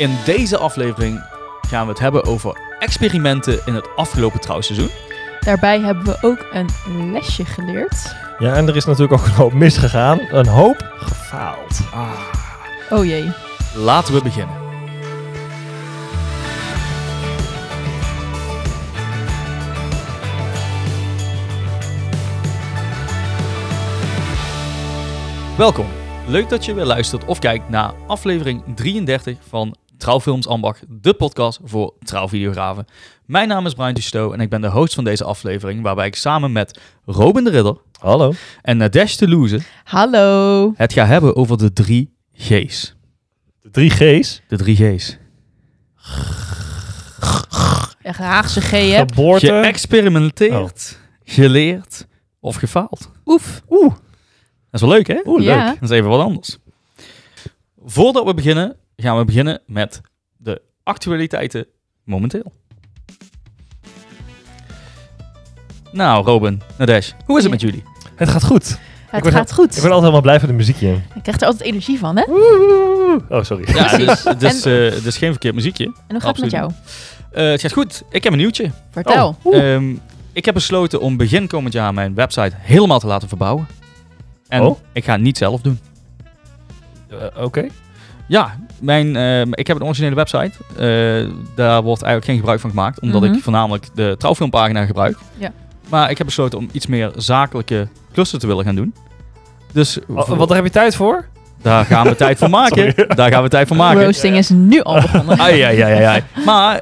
In deze aflevering gaan we het hebben over experimenten in het afgelopen trouwseizoen. Daarbij hebben we ook een lesje geleerd. Ja, en er is natuurlijk ook een hoop misgegaan. Een hoop gefaald. Oh jee. Laten we beginnen. Welkom. Leuk dat je weer luistert of kijkt naar aflevering 33 van Trouwfilms Ambacht, de podcast voor trouwvideografen. Mijn naam is Brian Dusto en ik ben de host van deze aflevering, waarbij ik samen met Robin de Ridder Hallo. en Nadesh Toulouse Hallo. het ga hebben over de drie G's. De drie G's. De drie G's. Echt Haagse G, hè? Geboorte. Geëxperimenteerd, geleerd of gefaald. Oef. Oeh. Dat is wel leuk, hè? Oeh, Ja. leuk. Dat is even wat anders. Voordat we beginnen, gaan we beginnen met de actualiteiten momenteel. Nou, Robin, Nadesh, hoe is het Ja. met jullie? Het gaat goed. Het gaat goed. Ik ben altijd helemaal blij van de muziekje. Je krijgt er altijd energie van, hè? Oh, sorry. Ja, dus, het is, eh, geen verkeerd muziekje. En hoe gaat het met jou? Eh, het gaat goed. Ik heb een nieuwtje. Vertel. Ehm, ik heb besloten om begin komend jaar mijn website helemaal te laten verbouwen. En Oh. ik ga het niet zelf doen. Eh, Oké. Ja, mijn, ehm, ik heb een originele website. Eh, daar wordt eigenlijk geen gebruik van gemaakt, omdat Mhm. ik voornamelijk de trouwfilmpagina gebruik. Ja. Maar ik heb besloten om iets meer zakelijke klussen te willen gaan doen. Dus wat daar heb je tijd voor? daar gaan we tijd voor maken. Sorry. Daar gaan we tijd voor maken. Roasting is nu al begonnen. Ai, ai, ai, ai, ai. Maar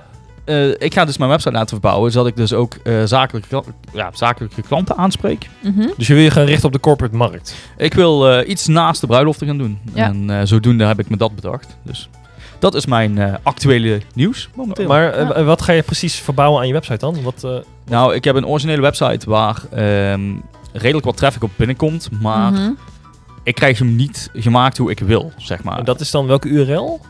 eh, ik ga dus mijn website laten verbouwen, zodat ik dus ook eh, zakelijke, ja, zakelijke klanten aanspreek. Mhm. Dus je wil je gaan richten op de corporate markt. Ik wil eh, iets naast de bruiloften gaan doen. Ja. En eh, zodoende heb ik me dat bedacht. Dus dat is mijn eh, actuele nieuws momenteel. Maar Ja. wat ga je precies verbouwen aan je website dan? Wat, eh, Nou, ik heb een originele website waar ehm, redelijk wat traffic op binnenkomt. Maar Mhm. ik krijg hem niet gemaakt hoe ik wil, zeg maar. en dat is dan welke URL?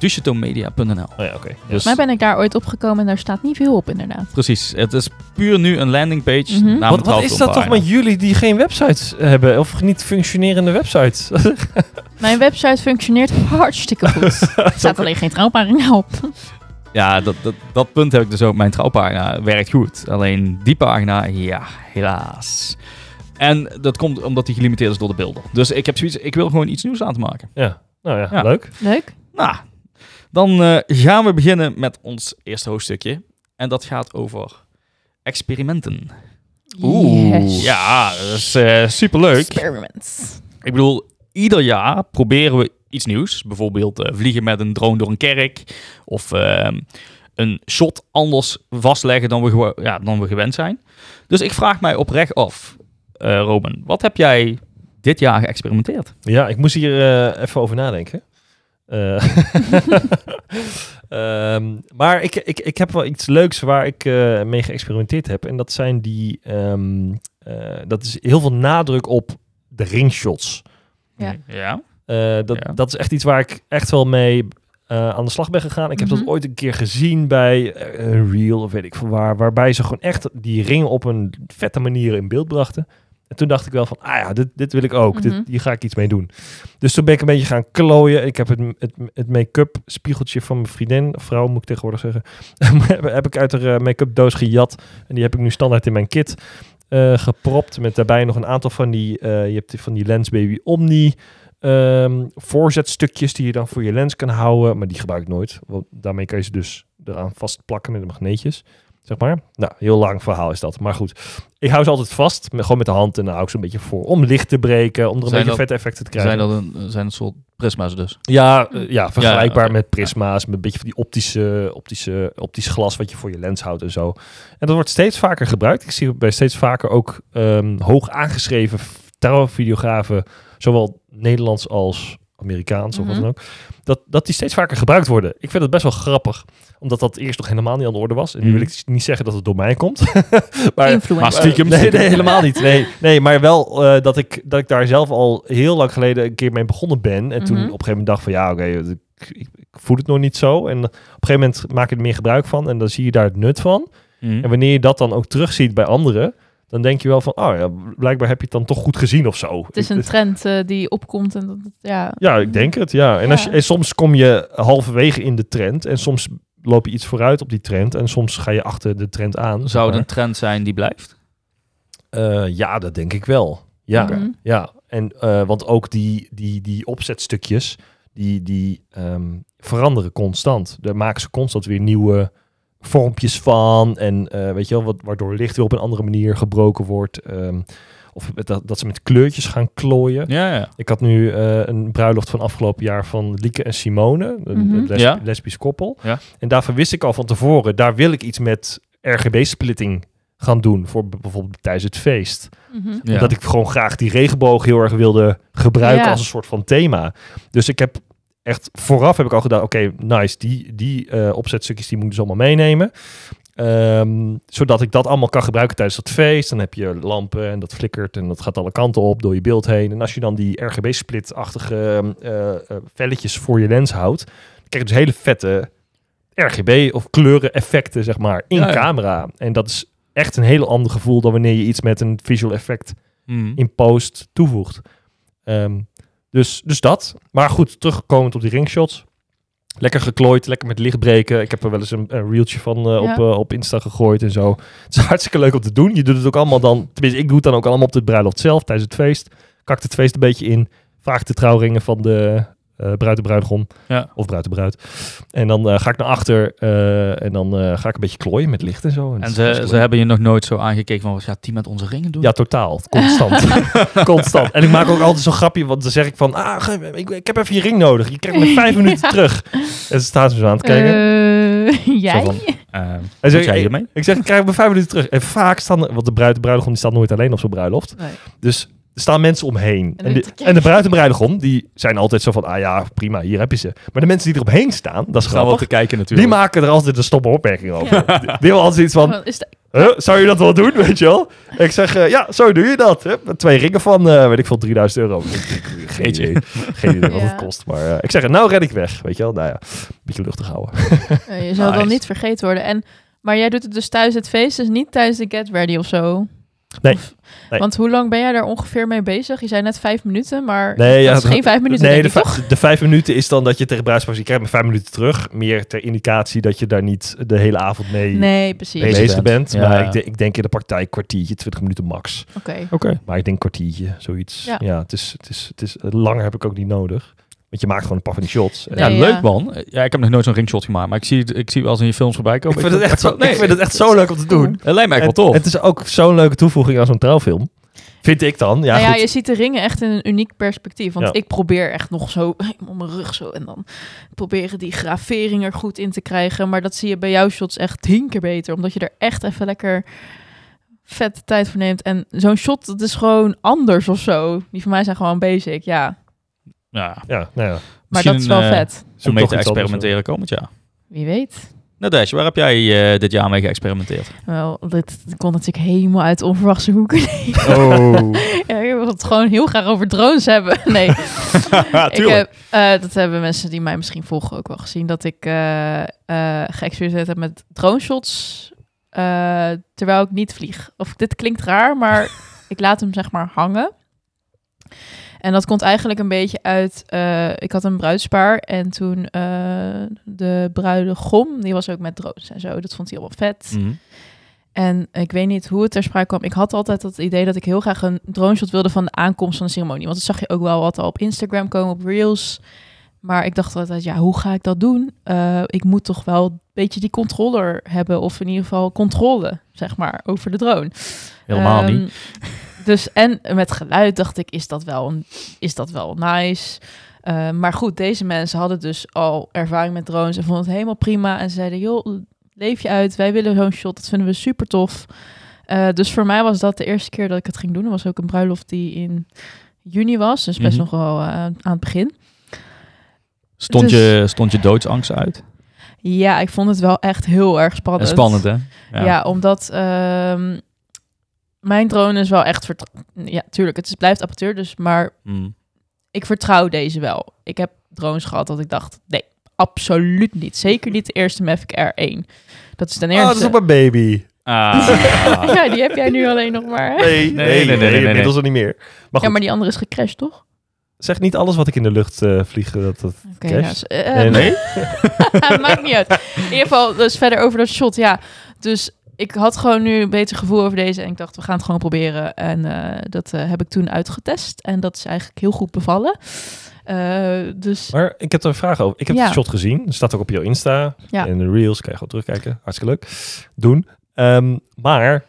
Duchetomedia.nl Oh ja, oké. Dus Volgens mij ben ik daar ooit opgekomen en daar staat niet veel op, inderdaad. precies, het is puur nu een landingpage. Mhm. naar Wat, wat is dat toch met jullie die geen websites hebben? Of niet functionerende websites? Mijn website functioneert hartstikke goed. Er staat alleen geen trouwpagina op. Ja, dat, dat, dat punt heb ik dus ook. Mijn trouwpagina werkt goed. Alleen die pagina, ja, helaas. En dat komt omdat die gelimiteerd is door de beelden. Dus ik heb zoiets, ik wil gewoon iets nieuws laten maken. ja. Nou ja, Ja. leuk. Leuk. Nou, dan eh, gaan we beginnen met ons eerste hoofdstukje. En dat gaat over experimenten. Yes. Ja, dat is eh, superleuk. Experiments. Ik bedoel, ieder jaar proberen we iets nieuws. Bijvoorbeeld eh, vliegen met een drone door een kerk. Of ehm, een shot anders vastleggen dan we, ja, dan we gewend zijn. Dus ik vraag mij oprecht af, eh Robin, wat heb jij dit jaar geëxperimenteerd? Ja, ik moest hier eh, even over nadenken. Eh, ehm, maar ik, ik, ik heb wel iets leuks waar ik eh, mee geëxperimenteerd heb. En dat zijn die. ehm, eh, dat is heel veel nadruk op de ringshots. Ja. ja. Eh, dat, Ja. dat is echt iets waar ik echt wel mee eh, aan de slag ben gegaan. Ik heb Mhm. dat ooit een keer gezien bij een reel of weet ik van waar. Waarbij ze gewoon echt die ring op een vette manier in beeld brachten. En toen dacht ik wel van, ah ja, dit, dit wil ik ook. Mhm. dit, hier ga ik iets mee doen. Dus toen ben ik een beetje gaan klooien. Ik heb het, het, het make-up spiegeltje van mijn vriendin, vrouw moet ik tegenwoordig zeggen, heb ik uit de make-up doos gejat. En die heb ik nu standaard in mijn kit eh, gepropt. Met daarbij nog een aantal van die, eh, je hebt van die Lens Baby Omni ehm, voorzetstukjes die je dan voor je lens kan houden. Maar die gebruik ik nooit. Want daarmee kan je ze dus eraan vastplakken met de magneetjes. Zeg maar. Nou, heel lang verhaal is dat. Maar goed, ik hou ze altijd vast. Met, gewoon met de hand. En dan hou ik ze een beetje voor. Om licht te breken. Om er een Zijn beetje vette effecten te krijgen. Zijn dat een, zijn een soort prisma's dus? Ja, eh, ja vergelijkbaar met prisma's. Met een beetje van die optische, optische, optisch glas wat je voor je lens houdt en zo. En dat wordt steeds vaker gebruikt. Ik zie bij steeds vaker ook ehm, hoog aangeschreven trouwvideografen, zowel Nederlands als Amerikaans of wat Mhm. dan ook, dat, dat die steeds vaker gebruikt worden. Ik vind het best wel grappig, omdat dat eerst nog helemaal niet aan de orde was. En nu Mhm. wil ik niet zeggen dat het door mij komt. maar Influencer. maar stiekem- Nee, nee, helemaal niet. Nee, nee maar wel eh, dat, ik, dat ik daar zelf al heel lang geleden een keer mee begonnen ben. En toen Mhm. op een gegeven moment dacht van ja, oké, ik, ik, ik voel het nog niet zo. En op een gegeven moment maak je er meer gebruik van en dan zie je daar het nut van. Mhm. En wanneer je dat dan ook terugziet bij anderen, dan denk je wel van, oh ja, blijkbaar heb je het dan toch goed gezien of zo. Het is een trend eh, die opkomt en dat, ja. Ja, ik denk het, ja. En, als je, en soms kom je halverwege in de trend en soms loop je iets vooruit op die trend en soms ga je achter de trend aan. Zou het maar. een trend zijn die blijft? Eh, ja, dat denk ik wel. Ja, Mhm. ja. En, eh, want ook die, die, die opzetstukjes, die, die ehm, veranderen constant. Daar maken ze constant weer nieuwe vormpjes van. En eh, weet je wel, wat, waardoor licht weer op een andere manier gebroken wordt. Ehm, of met dat, dat ze met kleurtjes gaan klooien. Ja, ja. Ik had nu eh, een bruiloft van afgelopen jaar van Lieke en Simone, een, een lesb- Ja. lesbisch koppel. Ja. En daarvan wist ik al van tevoren, daar wil ik iets met RGB-splitting gaan doen, voor bijvoorbeeld tijdens het feest. Mhm. ja. Omdat ik gewoon graag die regenboog heel erg wilde gebruiken Ja. als een soort van thema. Dus ik heb echt vooraf heb ik al gedaan, oké, nice, die, die eh, opzetstukjes die moet ik dus allemaal meenemen. Ehm, zodat ik dat allemaal kan gebruiken tijdens dat feest. Dan heb je lampen en dat flikkert en dat gaat alle kanten op door je beeld heen. En als je dan die RGB-split-achtige eh, eh, velletjes voor je lens houdt, dan krijg je dus hele vette RGB of kleuren effecten, zeg maar, in Ja, ja. camera. En dat is echt een heel ander gevoel dan wanneer je iets met een visual effect Hmm. in post toevoegt. Ehm, dus, dus dat. Maar goed, terugkomend op die ringshots. Lekker geklooid, lekker met licht breken. Ik heb er wel eens een, een reeltje van eh, Ja. op, eh, op Insta gegooid en zo. Het is hartstikke leuk om te doen. Je doet het ook allemaal dan, tenminste ik doe het dan ook allemaal op de bruiloft zelf, tijdens het feest. Kakt het feest een beetje in. Vraag de trouwringen van de eh bruid en bruidegom. Ja. Of bruid en bruid. En dan eh, ga ik naar achter eh, en dan eh, ga ik een beetje klooien met licht en zo. En ze, ze hebben je nog nooit zo aangekeken van, wat gaat die met onze ringen doen? Ja, totaal. Constant. Constant. En ik maak ook altijd zo'n grapje, want dan zeg ik van, ah, ik, ik heb even je ring nodig. Je krijgt me vijf minuten terug. En ze staan ze zo aan het kijken. Jij? Van, wat zegt, jij ik, hiermee? ik zeg, ik krijg me vijf minuten terug. En vaak staan, want de bruid en bruidegom die staat nooit alleen op zo'n bruiloft. Nee. Dus er staan mensen omheen. En En, de, en de bruid en bruidegom, die zijn altijd zo van, ah ja, prima, hier heb je ze. Maar de mensen die eromheen staan, dat is we grappig. te kijken Die natuurlijk. maken er altijd een stomme opmerking over. Ja. Die, die hebben altijd iets van, Is de- Huh, zou je dat wel doen, weet je wel? Ik zeg, eh, ja, zo doe je dat. Hè? Met twee ringen van, eh, weet ik veel, 3000 euro. Geen idee, geen idee wat Ja. het kost. Maar eh, ik zeg, nou red ik weg, weet je wel? Nou ja, een beetje luchtig houden. Je zou dan Nice. niet vergeten worden. En, maar jij doet het dus tijdens het feest, dus niet tijdens de get ready of zo? Nee, Of- nee. Want hoe lang ben jij daar ongeveer mee bezig? Je zei net vijf minuten, maar Nee, ja, dat is geen vijf minuten, nee, denk de, ik, vij- toch? de vijf minuten is dan dat je tegen bruidspaar je krijgt me vijf minuten terug. Meer ter indicatie dat je daar niet de hele avond mee Nee, precies. Bezig bezig bent. bent. Ja. Maar ik, de- ik denk in de praktijk kwartiertje, 20 minuten max. Oké. Oké. Maar ik denk kwartiertje, zoiets. Ja, Ja. het is, het is, het is, langer heb ik ook niet nodig. Want je maakt gewoon een paar van die shots. En- Ja, leuk man. Ja, ik heb nog nooit zo'n ringshot gemaakt, maar ik zie, het- ik zie wel eens in je films voorbij ik, komen. vind het echt zo, nee, ik vind het echt zo leuk om te doen. Het lijkt me echt En- wel tof. Het is ook zo'n leuke toevoeging aan zo'n trouwfilm. Vind ik dan. Ja, nou ja, goed. je ziet de ringen echt in een uniek perspectief. Want Ja. ik probeer echt nog zo op mijn rug zo en dan proberen die gravering er goed in te krijgen. Maar dat zie je bij jouw shots echt tien keer beter, omdat je er echt even lekker vette tijd voor neemt. En zo'n shot, dat is gewoon anders of zo. Die van mij zijn gewoon basic, ja. Ja, Ja, nou ja. Maar dat is wel een, eh, vet. Om mee te experimenteren komend jaar. Wie weet. Nadesh, waar heb jij eh, dit jaar mee geëxperimenteerd? Wel, dit komt natuurlijk helemaal uit onverwachte hoeken. Oh. ja, je wil het gewoon heel graag over drones hebben. Nee. ik heb, eh, dat hebben mensen die mij misschien volgen ook wel gezien. Dat ik eh eh geëxperimenteerd heb met drone shots. eh, terwijl ik niet vlieg. Of dit klinkt raar, maar ik laat hem zeg maar hangen. En dat komt eigenlijk een beetje uit... eh, ik had een bruidspaar en toen eh, de bruidegom... die was ook met drones en zo. Dat vond hij allemaal vet. Mhm. En ik weet niet hoe het ter sprake kwam. Ik had altijd het idee dat ik heel graag een drone shot wilde van de aankomst van de ceremonie. Want dat zag je ook wel wat al op Instagram komen, op Reels. Maar ik dacht altijd, ja, hoe ga ik dat doen? Eh, ik moet toch wel een beetje die controller hebben. Of in ieder geval controle, zeg maar, over de drone. Helemaal Ehm, niet. Dus en met geluid dacht ik, is dat wel, een- is dat wel nice? Eh, maar goed, deze mensen hadden dus al ervaring met drones en vonden het helemaal prima. En ze zeiden, joh, leef je uit, wij willen zo'n shot, dat vinden we super tof. Eh, dus voor mij was dat de eerste keer dat ik het ging doen. Er was ook een bruiloft die in juni was, dus best Mhm. nog wel eh, aan het begin. Stond, dus- je, stond je doodsangst uit? Ja, ik vond het wel echt heel erg En spannend. spannend, hè? Ja, omdat ehm, mijn drone is wel echt vertrouwd. Ja, tuurlijk, het is, blijft apparatuur, dus maar Mm. ik vertrouw deze wel. Ik heb drones gehad dat ik dacht, nee, absoluut niet. Zeker niet de eerste Mavic R1. Dat is ten Oh, dat eerste. is op een baby. Ah. ja, die heb jij nu alleen nog maar. Hè? Nee, nee, nee, nee, nee, nee. inmiddels al niet meer. Maar Ja, maar die andere is gecrashed, toch? zeg niet alles wat ik in de lucht eh, vlieg. Dat, dat... S- eh, Nee, nee. Maakt niet uit. In ieder geval, dus verder over dat shot. Ja, dus ik had gewoon nu een beter gevoel over deze. En ik dacht, we gaan het gewoon proberen. En eh, dat eh, heb ik toen uitgetest. En dat is eigenlijk heel goed bevallen. Eh, dus Maar ik heb er een vraag over. Ik heb Ja. het shot gezien. Staat ook op jouw Insta. Ja. En de reels kan je gewoon terugkijken. Hartstikke leuk. Doen. Ehm, maar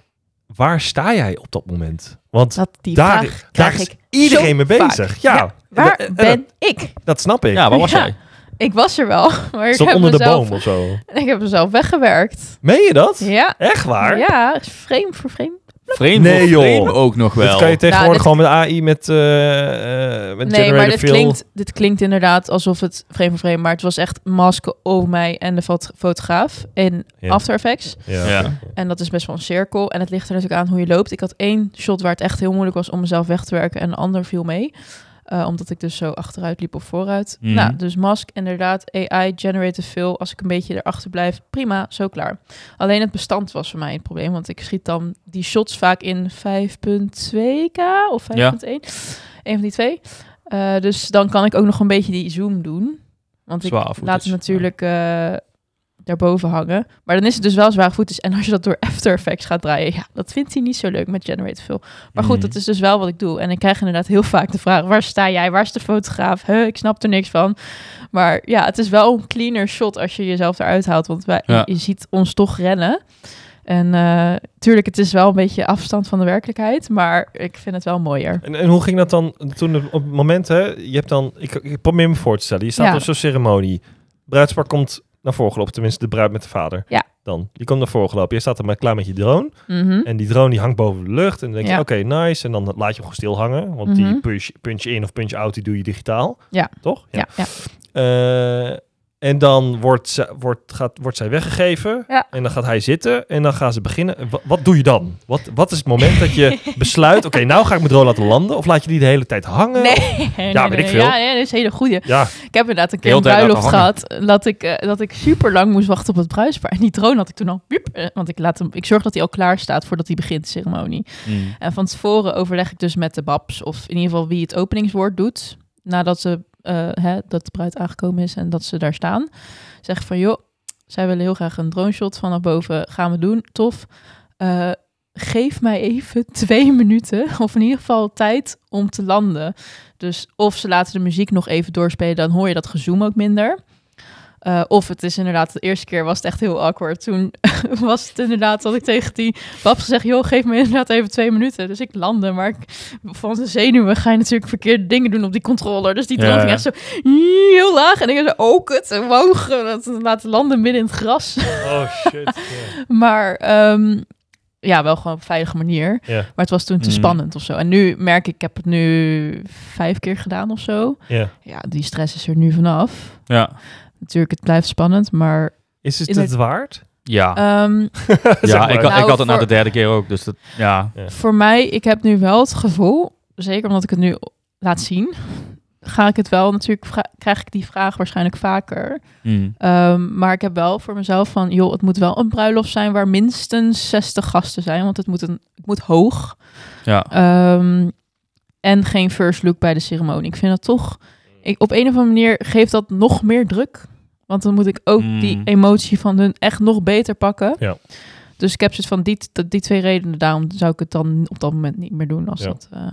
waar sta jij op dat moment? Want dat die daar, vraag daar krijg is ik iedereen mee vaak. bezig. Ja. Ja, Waar En- en- ben ik? Dat snap ik. Ja, waar was Ja. jij? Ik was er wel, maar ik heb, onder de mezelf, boom of zo. ik heb mezelf weggewerkt. Meen je dat? Ja, Echt waar? ja, frame voor frame. Frame Nee, joh. frame ook nog wel. Dat kan je tegenwoordig Nou, gewoon met AI, met, eh eh met Nee, maar dit fill. klinkt, dit klinkt inderdaad alsof het frame voor frame, maar het was echt masken over mij en de fot- fotograaf in Ja. After Effects. Ja. Ja. En dat is best wel een cirkel. En het ligt er natuurlijk aan hoe je loopt. Ik had één shot waar het echt heel moeilijk was om mezelf weg te werken en een ander viel mee. Eh, omdat ik dus zo achteruit liep of vooruit. Mhm. Nou, dus mask, inderdaad, AI, generated fill. Als ik een beetje erachter blijf, prima, zo klaar. Alleen het bestand was voor mij het probleem. Want ik schiet dan die shots vaak in 5.2k of 5.1. Een van die twee. Eh, dus dan kan ik ook nog een beetje die zoom doen. Want ik laat het natuurlijk daarboven hangen. Maar dan is het dus wel zwaar footage. En als je dat door After Effects gaat draaien, ja, dat vindt hij niet zo leuk met Generate Fill. Maar goed, Mhm. dat is dus wel wat ik doe. En ik krijg inderdaad heel vaak de vraag, waar sta jij? Waar is de fotograaf? Huh, ik snap er niks van. Maar ja, het is wel een cleaner shot als je jezelf eruit haalt. Want wij, Ja. je ziet ons toch rennen. En eh tuurlijk, het is wel een beetje afstand van de werkelijkheid. Maar ik vind het wel mooier. En, en hoe ging dat dan toen op het moment, hè? Je hebt dan, ik, ik probeer me voor te stellen. Je staat Ja. op zo'n ceremonie. Bruidspaar komt naar voren gelopen, tenminste de bruid met de vader. Ja. Dan, die komt naar voren gelopen. Je staat er maar klaar met je drone. Mhm. En die drone die hangt boven de lucht. En dan denk je, Ja. oké, nice. En dan laat je hem gewoon stil hangen. Want die Mhm. punch, punch in of punch out, die doe je digitaal. Ja. Toch? Ja, ja. Eh, en dan wordt, ze, wordt, gaat, wordt zij weggegeven. Ja. En dan gaat hij zitten. En dan gaan ze beginnen. En Wat, wat doe je dan? Wat, wat is het moment dat je besluit... Oké, nou ga ik mijn drone laten landen. Of laat je die de hele tijd hangen? Nee, nee, Ja, nee, weet ik nee. veel. Ja, ja, dat is een hele goede. Ja, Ik heb inderdaad een keer een bruiloft gehad dat ik, eh, dat ik super lang moest wachten op het bruidspaar. En die drone had ik toen al, wiep, eh, want ik, laat hem, ik zorg dat hij al klaar staat voordat hij begint, de ceremonie. Mm. En van tevoren overleg ik dus met de babs, of in ieder geval wie het openingswoord doet, nadat ze, eh, hè, dat de bruid aangekomen is en dat ze daar staan. Zeg van, joh, zij willen heel graag een drone shot vanaf boven, gaan we doen, tof. Eh, geef mij even twee minuten, of in ieder geval tijd om te landen. Dus of ze laten de muziek nog even doorspelen, dan hoor je dat gezoom ook minder. Eh, of het is inderdaad, de eerste keer was het echt heel awkward. Toen was het inderdaad dat ik tegen die pap gezegd, joh, geef me inderdaad even twee minuten. Dus ik landde, maar ik, van de zenuwen ga je natuurlijk verkeerde dingen doen op die controller. Dus die Ja, ging echt zo heel laag. En ik zo, oh kut, en woog, dat laten landen midden in het gras. Oh shit. Maar ehm, ja, wel gewoon op een veilige manier. Maar het was toen te Mhm. spannend of zo. En nu merk ik, ik heb het nu vijf keer gedaan of zo. Ja. Ja, die stress is er nu vanaf. Ja. Natuurlijk, het blijft spannend, maar Is het het waard? Ja. ehm, ja, maar. ik, had- Nou, ik had het na voor- de derde keer ook. Dus dat, ja. voor mij, ik heb nu wel het gevoel, zeker omdat ik het nu laat zien, ga ik het wel natuurlijk, krijg ik die vraag waarschijnlijk vaker. Mm. Ehm, maar ik heb wel voor mezelf van, joh, het moet wel een bruiloft zijn waar minstens 60 gasten zijn, want het moet, een, het moet hoog. Ja. Ehm, en geen first look bij de ceremonie. Ik vind dat toch, ik, op een of andere manier geeft dat nog meer druk. Want dan moet ik ook Mm. die emotie van hun echt nog beter pakken. Ja. Dus ik heb zoiets van die, die, twee redenen. Daarom zou ik het dan op dat moment niet meer doen. Als Ja. dat, eh,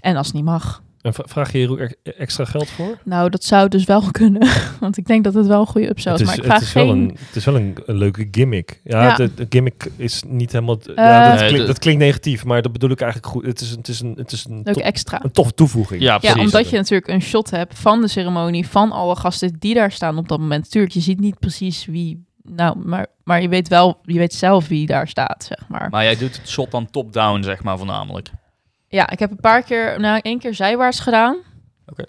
en als het niet mag. En vraag je hier ook e- extra geld voor? Nou, dat zou dus wel kunnen. Want ik denk dat het wel een goede upsell is. het, Maar is, ik vraag het, is wel geen... een, het is wel een, een leuke gimmick. Ja, Ja. De, de gimmick is niet helemaal... Eh, ja, dat, Nee, klinkt, de- dat klinkt negatief, maar dat bedoel ik eigenlijk goed. Het is, een- het is een, het is een, tof- extra. een toffe toevoeging. Ja, Ja, precies. omdat je natuurlijk een shot hebt van de ceremonie, van alle gasten die daar staan op dat moment. Tuurlijk, je ziet niet precies wie, nou, maar, maar je weet wel, je weet zelf wie daar staat, zeg maar. Maar jij doet het shot dan top-down, zeg maar, voornamelijk. Ja, ik heb een paar keer, nou, één keer zijwaarts gedaan. Oké.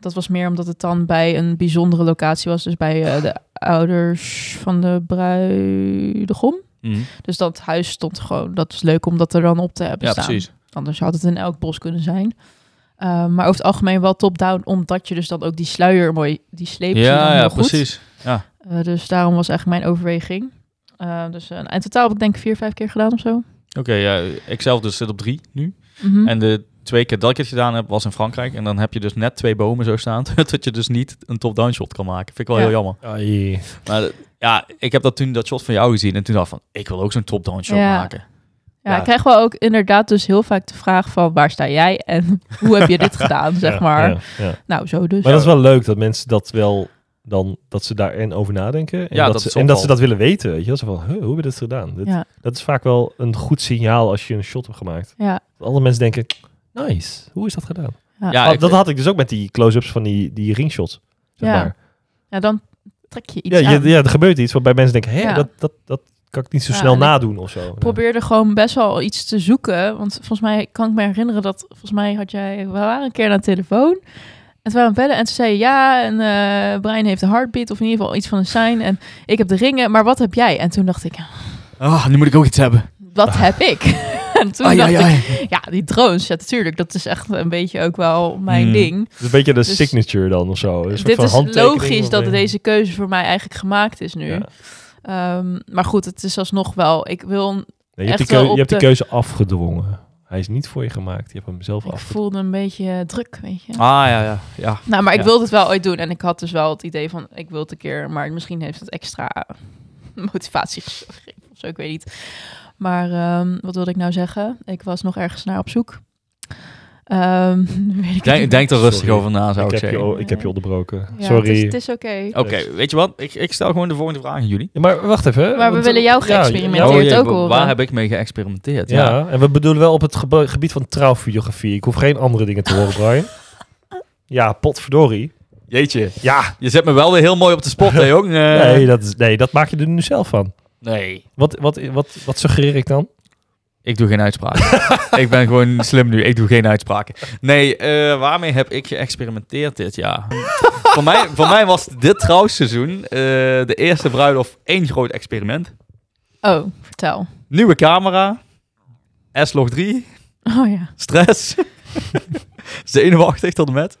Dat was meer omdat het dan bij een bijzondere locatie was, dus bij eh, de ouders van de bruidegom. Mm. Dus dat huis stond gewoon, dat was leuk om dat er dan op te hebben Ja, staan. precies. Anders had het in elk bos kunnen zijn. Uh, maar over het algemeen wel top-down, omdat je dus dan ook die sluier mooi, die sleep Ja, ja, goed. precies. Ja. Uh, dus daarom was eigenlijk mijn overweging. Eh, dus uh, in totaal heb ik denk ik vier, vijf keer gedaan of zo. Oké, ja, ik zelf dus zit op drie nu. Mhm. En de twee keer dat ik het gedaan heb, was in Frankrijk. En dan heb je dus net twee bomen zo staan, dat je dus niet een top-down shot kan maken. Vind ik wel Ja. heel jammer. Ai. Maar ja, ik heb dat toen dat shot van jou gezien en toen dacht ik van, ik wil ook zo'n top-down shot Ja. maken. Ja, Ja. ik krijg wel ook inderdaad dus heel vaak de vraag van waar sta jij en hoe heb je dit gedaan, zeg Ja, maar. ja, ja. Nou, zo dus. Maar dat is wel leuk dat mensen dat wel dan dat ze daar en over nadenken en, Ja, dat, dat ze, en dat wel- ze dat willen weten. Weet je, wel? Zo van, hoe heb je dit gedaan? Dit, Ja, Dat is vaak wel een goed signaal als je een shot hebt gemaakt. ja, Dat andere mensen denken, nice, hoe is dat gedaan? ja. Ja, Oh, ik- dat had ik dus ook met die close-ups van die, die ringshots. Zeg Ja, maar. Ja, dan trek je iets Ja, aan. ja, er gebeurt iets waarbij mensen denken, hé, Ja. dat, dat, dat kan ik niet zo Ja, snel nadoen of zo. probeerde gewoon best wel iets te zoeken. Want volgens mij kan ik me herinneren dat... Volgens mij had jij... We waren een keer naar de telefoon. En toen waren we bellen. En toen zei. Ja, en eh Brian heeft een heartbeat. Of in ieder geval iets van een sign. En ik heb de ringen. Maar wat heb jij? En toen dacht ik... Ah, nu moet ik ook iets hebben. Wat heb ik? en toen Ai, dacht ai, ik... Ja, die drones. Ja, natuurlijk. Dat is echt een beetje ook wel mijn Hmm. ding. Het is een beetje de Dus- signature dan of zo. Een soort Dit van is logisch dat deze keuze voor mij eigenlijk gemaakt is nu. Ja. Ehm, maar goed, het is alsnog wel... Ik wil... Nee, je hebt, die, je hebt die de- keuze afgedwongen. Hij is niet voor je gemaakt. Je hebt hem zelf Ik afgedwongen. voelde een beetje druk, weet je. Ah, ja, ja. ja. Nou, maar ik Ja. wilde het wel ooit doen. En ik had dus wel het idee van, ik wil het een keer. Maar misschien heeft het extra motivatie gegeven of zo, ik weet niet. Maar ehm, wat wilde ik nou zeggen? Ik was nog ergens naar op zoek. Ehm, weet ik Denk, er rustig Sorry. over na, zou Ik ik, heb, je, zeggen. o- ik heb je onderbroken. Ja, Sorry. Het is, het is oké. Oké, weet je wat? Ik, ik stel gewoon de volgende vraag aan jullie. Ja, maar wacht even. Maar we willen jou geëxperimenteerd ook horen. Waar heb ik mee geëxperimenteerd? Ja. Ja. en we bedoelen wel op het gebe- gebied van trouwfotografie. Ik hoef geen andere dingen te horen, Brian. Ja, potverdorie. Jeetje. Ja, Je zet me wel weer heel mooi op de spot, hè, jong? Eh, nee, dat is, nee, dat maak je er nu zelf van. nee. Wat, wat, wat, wat suggereer ik dan? Ik doe geen uitspraken. ik ben gewoon slim nu. Ik doe geen uitspraken. Nee, eh, waarmee heb ik geëxperimenteerd dit jaar? voor, mij, voor mij was dit trouwseizoen eh, de eerste bruiloft één groot experiment. Oh, vertel. Nieuwe camera. S-Log 3. Oh ja. Stress. Zenuwachtig tot en met.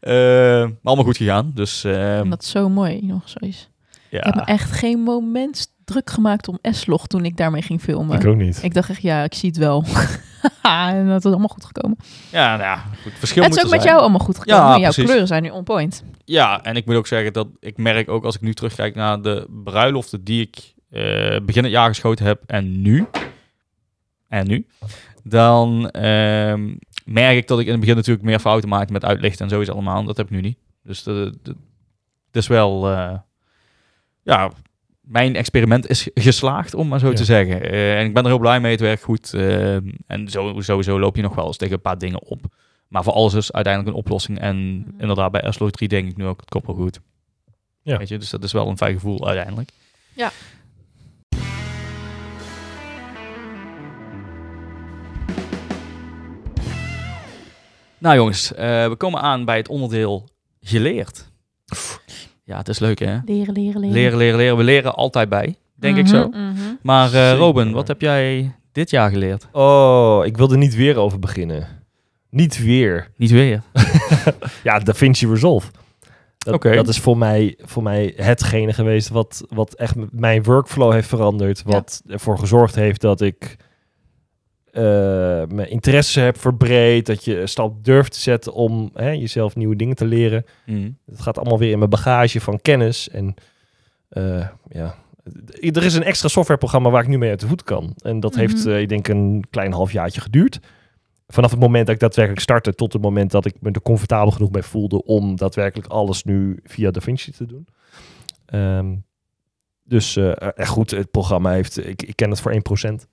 Eh, maar allemaal goed gegaan. Dus ehm, dat is zo mooi, nog zoiets. ja. Ik heb me echt geen moment druk gemaakt om S-log toen ik daarmee ging filmen. Ik ook niet. Ik dacht echt, ja, ik zie het wel. en dat is allemaal goed gekomen. ja, nou ja, goed. Verschil het is ook er met zijn. jou allemaal goed gekomen. Ja, Jouw precies. kleuren zijn nu on point. Ja, en ik moet ook zeggen dat ik merk ook als ik nu terugkijk naar de bruiloften die ik eh, begin het jaar geschoten heb en nu. En nu. Dan ehm, merk ik dat ik in het begin natuurlijk meer fouten maakte met uitlichten en zo is allemaal. Dat heb ik nu niet. Dus het is wel, eh, ja, mijn experiment is geslaagd, om maar zo Ja. te zeggen. Eh, en ik ben er heel blij mee, het werkt goed. eh, en zo, sowieso loop je nog wel eens tegen een paar dingen op. Maar voor alles is uiteindelijk een oplossing. En inderdaad, bij SLO 3 denk ik nu ook het koppel goed. Ja. Weet je, dus dat is wel een fijn gevoel uiteindelijk. Ja. Nou jongens, eh, we komen aan bij het onderdeel geleerd. Ja, het is leuk hè? Leren, leren, leren. Leren, leren, leren. We leren altijd bij, denk ik Mhm, zo. mhm. Maar eh, Zeker. Robin, wat heb jij dit jaar geleerd? Oh, ik wil er niet weer over beginnen. Niet weer. Niet weer. Ja, DaVinci Resolve. Dat, dat is voor mij, voor mij hetgene geweest wat, wat echt mijn workflow heeft veranderd. Wat ervoor gezorgd heeft dat ik eh, mijn interesse heb verbreed. Dat je een stap durft te zetten om hè, jezelf nieuwe dingen te leren. Mhm. Het gaat allemaal weer in mijn bagage van kennis. En eh, ja, er is een extra softwareprogramma waar ik nu mee uit de voet kan. En dat heeft, Mhm. eh, ik denk, een klein halfjaartje geduurd. Vanaf het moment dat ik daadwerkelijk startte tot het moment dat ik me er comfortabel genoeg bij voelde om daadwerkelijk alles nu via DaVinci te doen. Ehm, dus eh, echt goed, het programma heeft, ik, ik ken het voor 1%.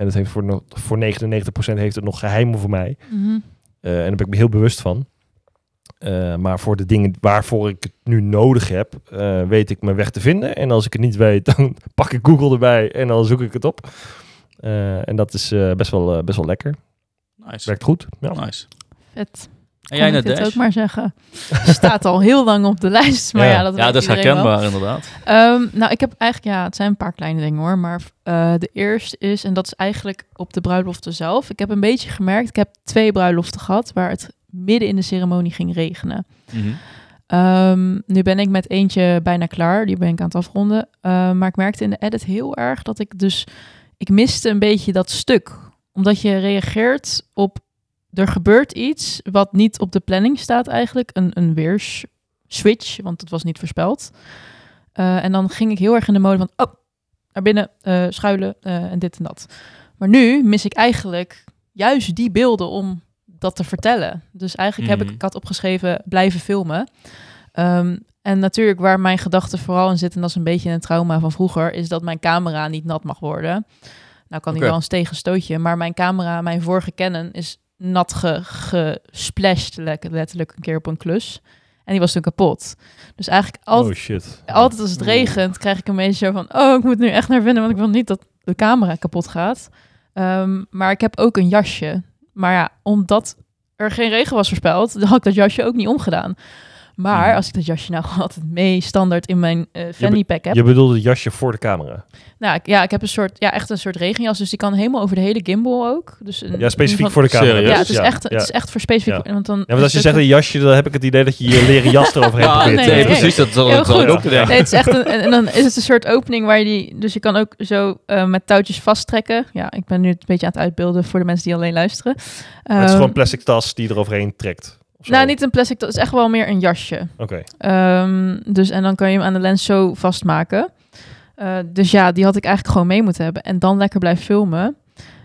En het heeft voor, nog- voor 99% heeft het nog geheimen voor mij. Mhm. Eh, en daar ben ik me heel bewust van. Eh, maar voor de dingen waarvoor ik het nu nodig heb, eh, weet ik mijn weg te vinden. En als ik het niet weet, dan pak ik Google erbij en dan zoek ik het op. Eh, en dat is eh, best, wel, eh, best wel lekker. Nice. Werkt goed. Ja. Nice. Vet. En jij net Dash? ook maar zeggen. Staat al heel lang op de lijst, maar Ja. ja, dat Ja, dat is wel. herkenbaar inderdaad. Ehm, nou, ik heb eigenlijk, ja, het zijn een paar kleine dingen hoor. Maar eh, de eerste is, en dat is eigenlijk op de bruiloften zelf. Ik heb een beetje gemerkt, ik heb twee bruiloften gehad waar het midden in de ceremonie ging regenen. Mhm. Ehm, nu ben ik met eentje bijna klaar. Die ben ik aan het afronden. Uh, maar ik merkte in de edit heel erg dat ik dus... Ik miste een beetje dat stuk. Omdat je reageert op... Er gebeurt iets wat niet op de planning staat eigenlijk. Een, een weersswitch, want het was niet voorspeld. Uh, en dan ging ik heel erg in de mode van... Oh, naar binnen, uh, schuilen en dit en dat. Maar nu mis ik eigenlijk juist die beelden om dat te vertellen. Dus eigenlijk heb ik, Mhm. ik had opgeschreven blijven filmen. Ehm, en natuurlijk waar mijn gedachten vooral in zitten, en dat is een beetje een trauma van vroeger, is dat mijn camera niet nat mag worden. Nou kan die Oké. wel eens tegenstootje, maar mijn camera, mijn vorige Canon, is nat ge, gesplashed, le- letterlijk een keer op een klus. En die was toen kapot. Dus eigenlijk altijd, Oh shit. altijd als het regent, krijg ik een beetje zo van... oh, ik moet nu echt naar binnen, want ik wil niet dat de camera kapot gaat. Ehm, maar ik heb ook een jasje. Maar ja, omdat er geen regen was voorspeld... had ik dat jasje ook niet omgedaan. Maar Mhm. als ik dat jasje nou altijd mee standaard in mijn eh fanny pack heb... Je bedoelde het jasje voor de camera. Nou, ik, ja, ik heb een soort, ja, echt een soort regenjas. Dus die kan helemaal over de hele gimbal ook. Dus een, Ja, specifiek van- voor de camera. Serieus? Ja, het is, echt, ja. het is echt voor specifiek. Ja. Want dan Ja, want als je zegt een jasje, dan heb ik het idee dat je je leren jas eroverheen Ja, probeert. nee, te- nee, nee. precies. Dat, ik goed. ook. Nee, het is echt een, en dan is het een soort opening waar je die, dus je kan ook zo eh, met touwtjes vasttrekken. Ja, ik ben nu een beetje aan het uitbeelden voor de mensen die alleen luisteren. Het is Ehm, gewoon een plastic tas die je eroverheen trekt. Nou, niet een plastic, dat is echt wel meer een jasje. Oké. Ehm, dus en dan kan je hem aan de lens zo vastmaken. Eh, dus ja, die had ik eigenlijk gewoon mee moeten hebben en dan lekker blijven filmen.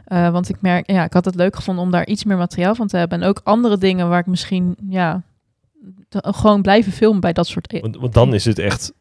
Eh, want ik merk, ja, ik had het leuk gevonden om daar iets meer materiaal van te hebben. En ook andere dingen waar ik misschien, ja, gewoon blijven filmen bij dat soort. e- Want, want dan is het echt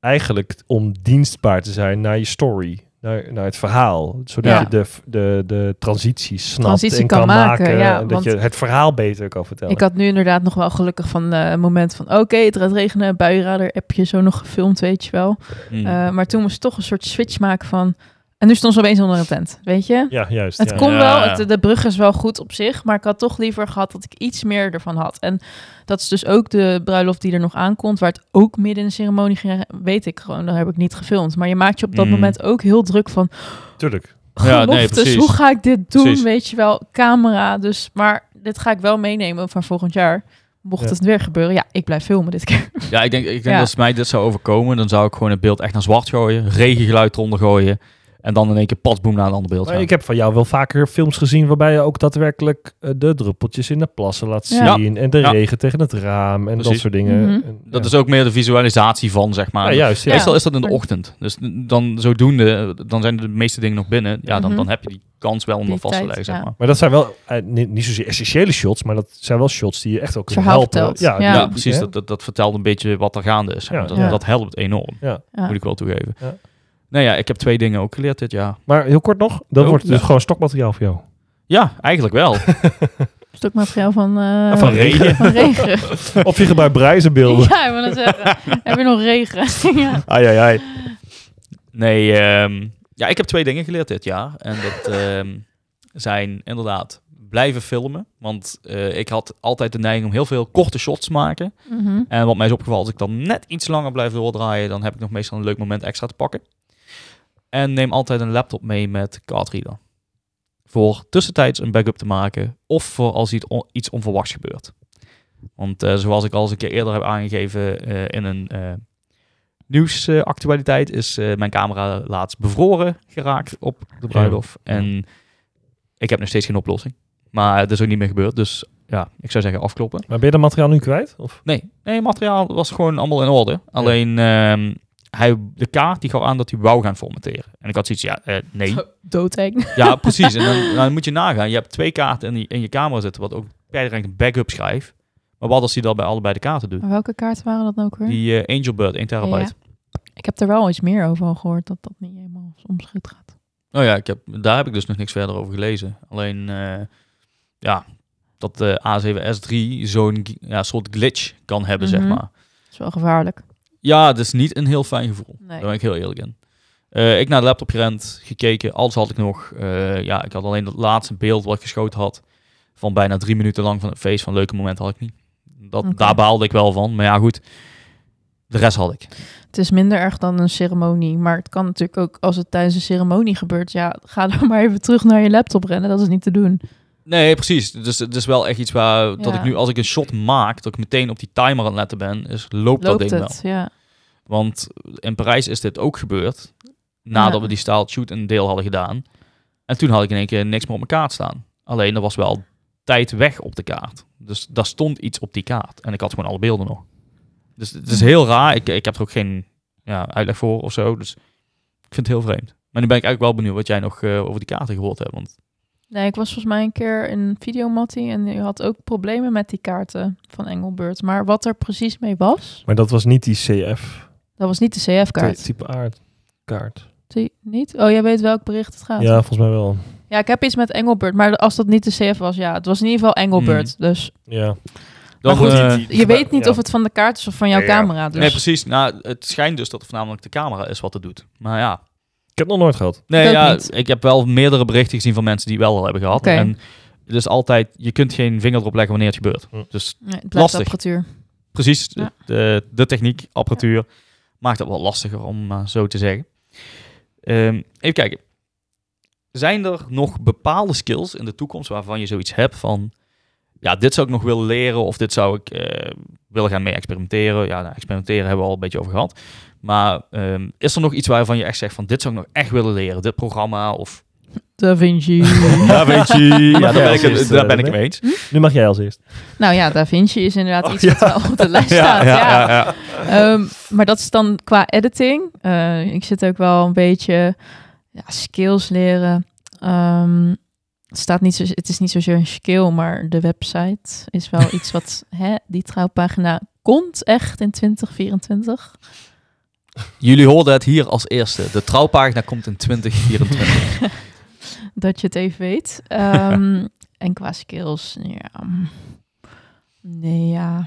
eigenlijk om dienstbaar te zijn naar je story. Naar, naar het verhaal. Zodat Ja. je de, de, de transities snapt Transitie en kan kan, maken, maken. ja, en dat want- je het verhaal beter kan vertellen. Ik had nu inderdaad nog wel gelukkig van eh, een moment van... oké, het gaat regenen, buienradar, heb je zo nog gefilmd, weet je wel. Hmm. Eh, maar toen moest ik toch een soort switch maken van... en nu stond ze opeens onder een tent, weet je? ja, juist. Het ja. kon Ja, wel, ja. het, de brug is wel goed op zich... maar ik had toch liever gehad dat ik iets meer ervan had. En dat is dus ook de bruiloft die er nog aankomt... waar het ook midden in de ceremonie ging, weet ik gewoon. Daar heb ik niet gefilmd. Maar je maakt je op dat Mm. moment ook heel druk van... Tuurlijk. Ja, nee, precies. hoe ga ik dit doen? Precies. Weet je wel, camera. Dus, maar dit ga ik wel meenemen van volgend jaar. Mocht Ja. het weer gebeuren, ja, ik blijf filmen dit keer. Ja, ik denk, ik denk Ja. dat als mij dit zou overkomen, dan zou ik gewoon het beeld echt naar zwart gooien, regengeluid eronder gooien en dan in één keer pasboom naar een ander beeld Maar gaan. ik heb van jou wel vaker films gezien waarbij je ook daadwerkelijk eh, de druppeltjes in de plassen laat Ja. zien. En de Ja. regen tegen het raam en dat soort dingen. Mhm. En, Dat ja. is ook meer de visualisatie van, zeg maar. Ja, juist. Ja. Meestal is dat in de ochtend. Dus dan zodoende, dan zijn de meeste dingen nog binnen. Ja, dan, Mhm. dan heb je die kans wel om dat vast te leggen, zeg ja. maar. Maar dat zijn wel eh, niet, niet zozeer essentiële shots, maar dat zijn wel shots die je echt ook kunnen Verhaal helpen. vertelt. Ja, Ja. Precies. Dat, dat, dat vertelt een beetje wat er gaande is. zeg Ja. maar. Dat, Ja. dat helpt enorm, Ja. moet ik wel toegeven. Nou ja, ik heb twee dingen ook geleerd dit jaar. Maar heel kort nog, dan Oh, wordt het dus ja. gewoon stokmateriaal voor jou. Ja, eigenlijk wel. Stuk materiaal van, eh, Van regen. Van regen. of je gebruikt breizenbeelden. ja, ik wil het zeggen. Heb je nog regen? ja. Ai, ai, ai. Nee, ehm, ja, ik heb twee dingen geleerd dit jaar. En dat ehm, zijn inderdaad blijven filmen. Want eh, ik had altijd de neiging om heel veel korte shots te maken. Mhm. En wat mij is opgevallen, als ik dan net iets langer blijf doordraaien, dan heb ik nog meestal een leuk moment extra te pakken. En neem altijd een laptop mee met cardreader. Voor tussentijds een backup te maken of voor als iets, on- iets onverwachts gebeurt. Want eh, zoals ik al eens een keer eerder heb aangegeven eh, in een eh, nieuwsactualiteit, is mijn camera laatst bevroren geraakt op de bruiloft. Ja. En ik heb nog steeds geen oplossing. Maar het is ook niet meer gebeurd, dus ja, ik zou zeggen afkloppen. Maar ben je dat materiaal nu kwijt? Of? Nee, nee, materiaal was gewoon allemaal in orde. Alleen ehm, hij, de kaart die gaf aan dat hij wou gaan formateren. En ik had zoiets, ja, eh, nee. Doodeng. Ja, precies. En dan, dan moet je nagaan. Je hebt twee kaarten in, die, in je camera zitten, wat ook per een backup schrijft. Maar wat als hij dat bij allebei de kaarten doet? Maar welke kaarten waren dat nou ook weer? Die eh, Angelbird, 1 terabyte. Ik heb er wel iets meer over al gehoord, dat dat niet helemaal soms goed gaat. Oh ja, ik heb, daar heb ik dus nog niks verder over gelezen. Alleen, eh, ja, dat de A7S3 zo'n ja, soort glitch kan hebben, Mhm. zeg maar. Dat is wel gevaarlijk. Ja, het is niet een heel fijn gevoel. Nee. Daar ben ik heel eerlijk in. Eh, ik naar de laptop gerend, gekeken. Alles had ik nog. Eh, ja, ik had alleen dat laatste beeld wat ik geschoten had. Van bijna drie minuten lang van het feest. Van leuke momenten had ik niet. Dat. Daar baalde ik wel van. Maar ja, goed. De rest had ik. Het is minder erg dan een ceremonie. Maar het kan natuurlijk ook als het tijdens een ceremonie gebeurt. Ja, ga dan maar even terug naar je laptop rennen. Dat is niet te doen. Nee, precies. Dus het is wel echt iets waar dat ik nu, als ik een shot maak, dat ik meteen op die timer aan het letten ben, is loopt, dat ding het, wel. ja. Want in Parijs is dit ook gebeurd, nadat Ja. we die styled shoot een deel hadden gedaan. En toen had ik in één keer niks meer op mijn kaart staan. Alleen er was wel tijd weg op de kaart. Dus daar stond iets op die kaart. En ik had gewoon alle beelden nog. Dus het is heel raar. Ik, ik heb er ook geen ja, uitleg voor of zo. Dus ik vind het heel vreemd. Maar nu ben ik eigenlijk wel benieuwd wat jij nog eh, over die kaarten gehoord hebt. Want Nee, ik was volgens mij een keer in Videomattie en je had ook problemen met die kaarten van Engelbert. Maar wat er precies mee was, Maar dat was niet die CF. dat was niet de CF-kaart. Type aardkaart. Die niet? Oh, jij weet welk bericht het gaat. Ja, volgens mij wel. Ja, ik heb iets met Engelbert, maar als dat niet de CF was, ja, het was in ieder geval Engelbert. Dus Ja. dan, goed, eh, je weet niet Ja. of het van de kaart is of van jouw Ja. camera. Dus Nee, precies. Nou, het schijnt dus dat het voornamelijk de camera is wat het doet. Maar ja, Ik heb het nog nooit gehad. Nee, Ik ja, ik heb wel meerdere berichten gezien van mensen die wel al hebben gehad. En het is altijd, je kunt geen vinger erop leggen wanneer het gebeurt. Hm. Dus nee, het blijft Lastig. apparatuur. precies, Ja. de, de techniek, apparatuur, maakt het wel lastiger om maar zo te zeggen. Ehm, even kijken. Zijn er nog bepaalde skills in de toekomst waarvan je zoiets hebt van... Ja, dit zou ik nog willen leren of dit zou ik eh, willen gaan mee experimenteren. Ja, nou, experimenteren hebben we al een beetje over gehad. Maar ehm, is er nog iets waarvan je echt zegt van dit zou ik nog echt willen leren? Dit programma of Da Vinci. Da Vinci. Ja, daar ben ik, het- daar ben ik het mee eens. Nu mag jij als eerst. nou ja, Da Vinci is inderdaad Oh, iets ja. wat wel op de lijst staat. Ja, ja, ja. Ehm, maar dat is dan qua editing. Eh, ik zit ook wel een beetje ja, skills leren. Ehm, het, staat niet zo, het is niet zozeer een skill, maar de website is wel iets wat... Hè, die trouwpagina komt echt in 2024. Jullie hoorden het hier als eerste. De trouwpagina komt in 2024. Dat je het even weet. Ehm, en qua skills, ja... Nee, ja.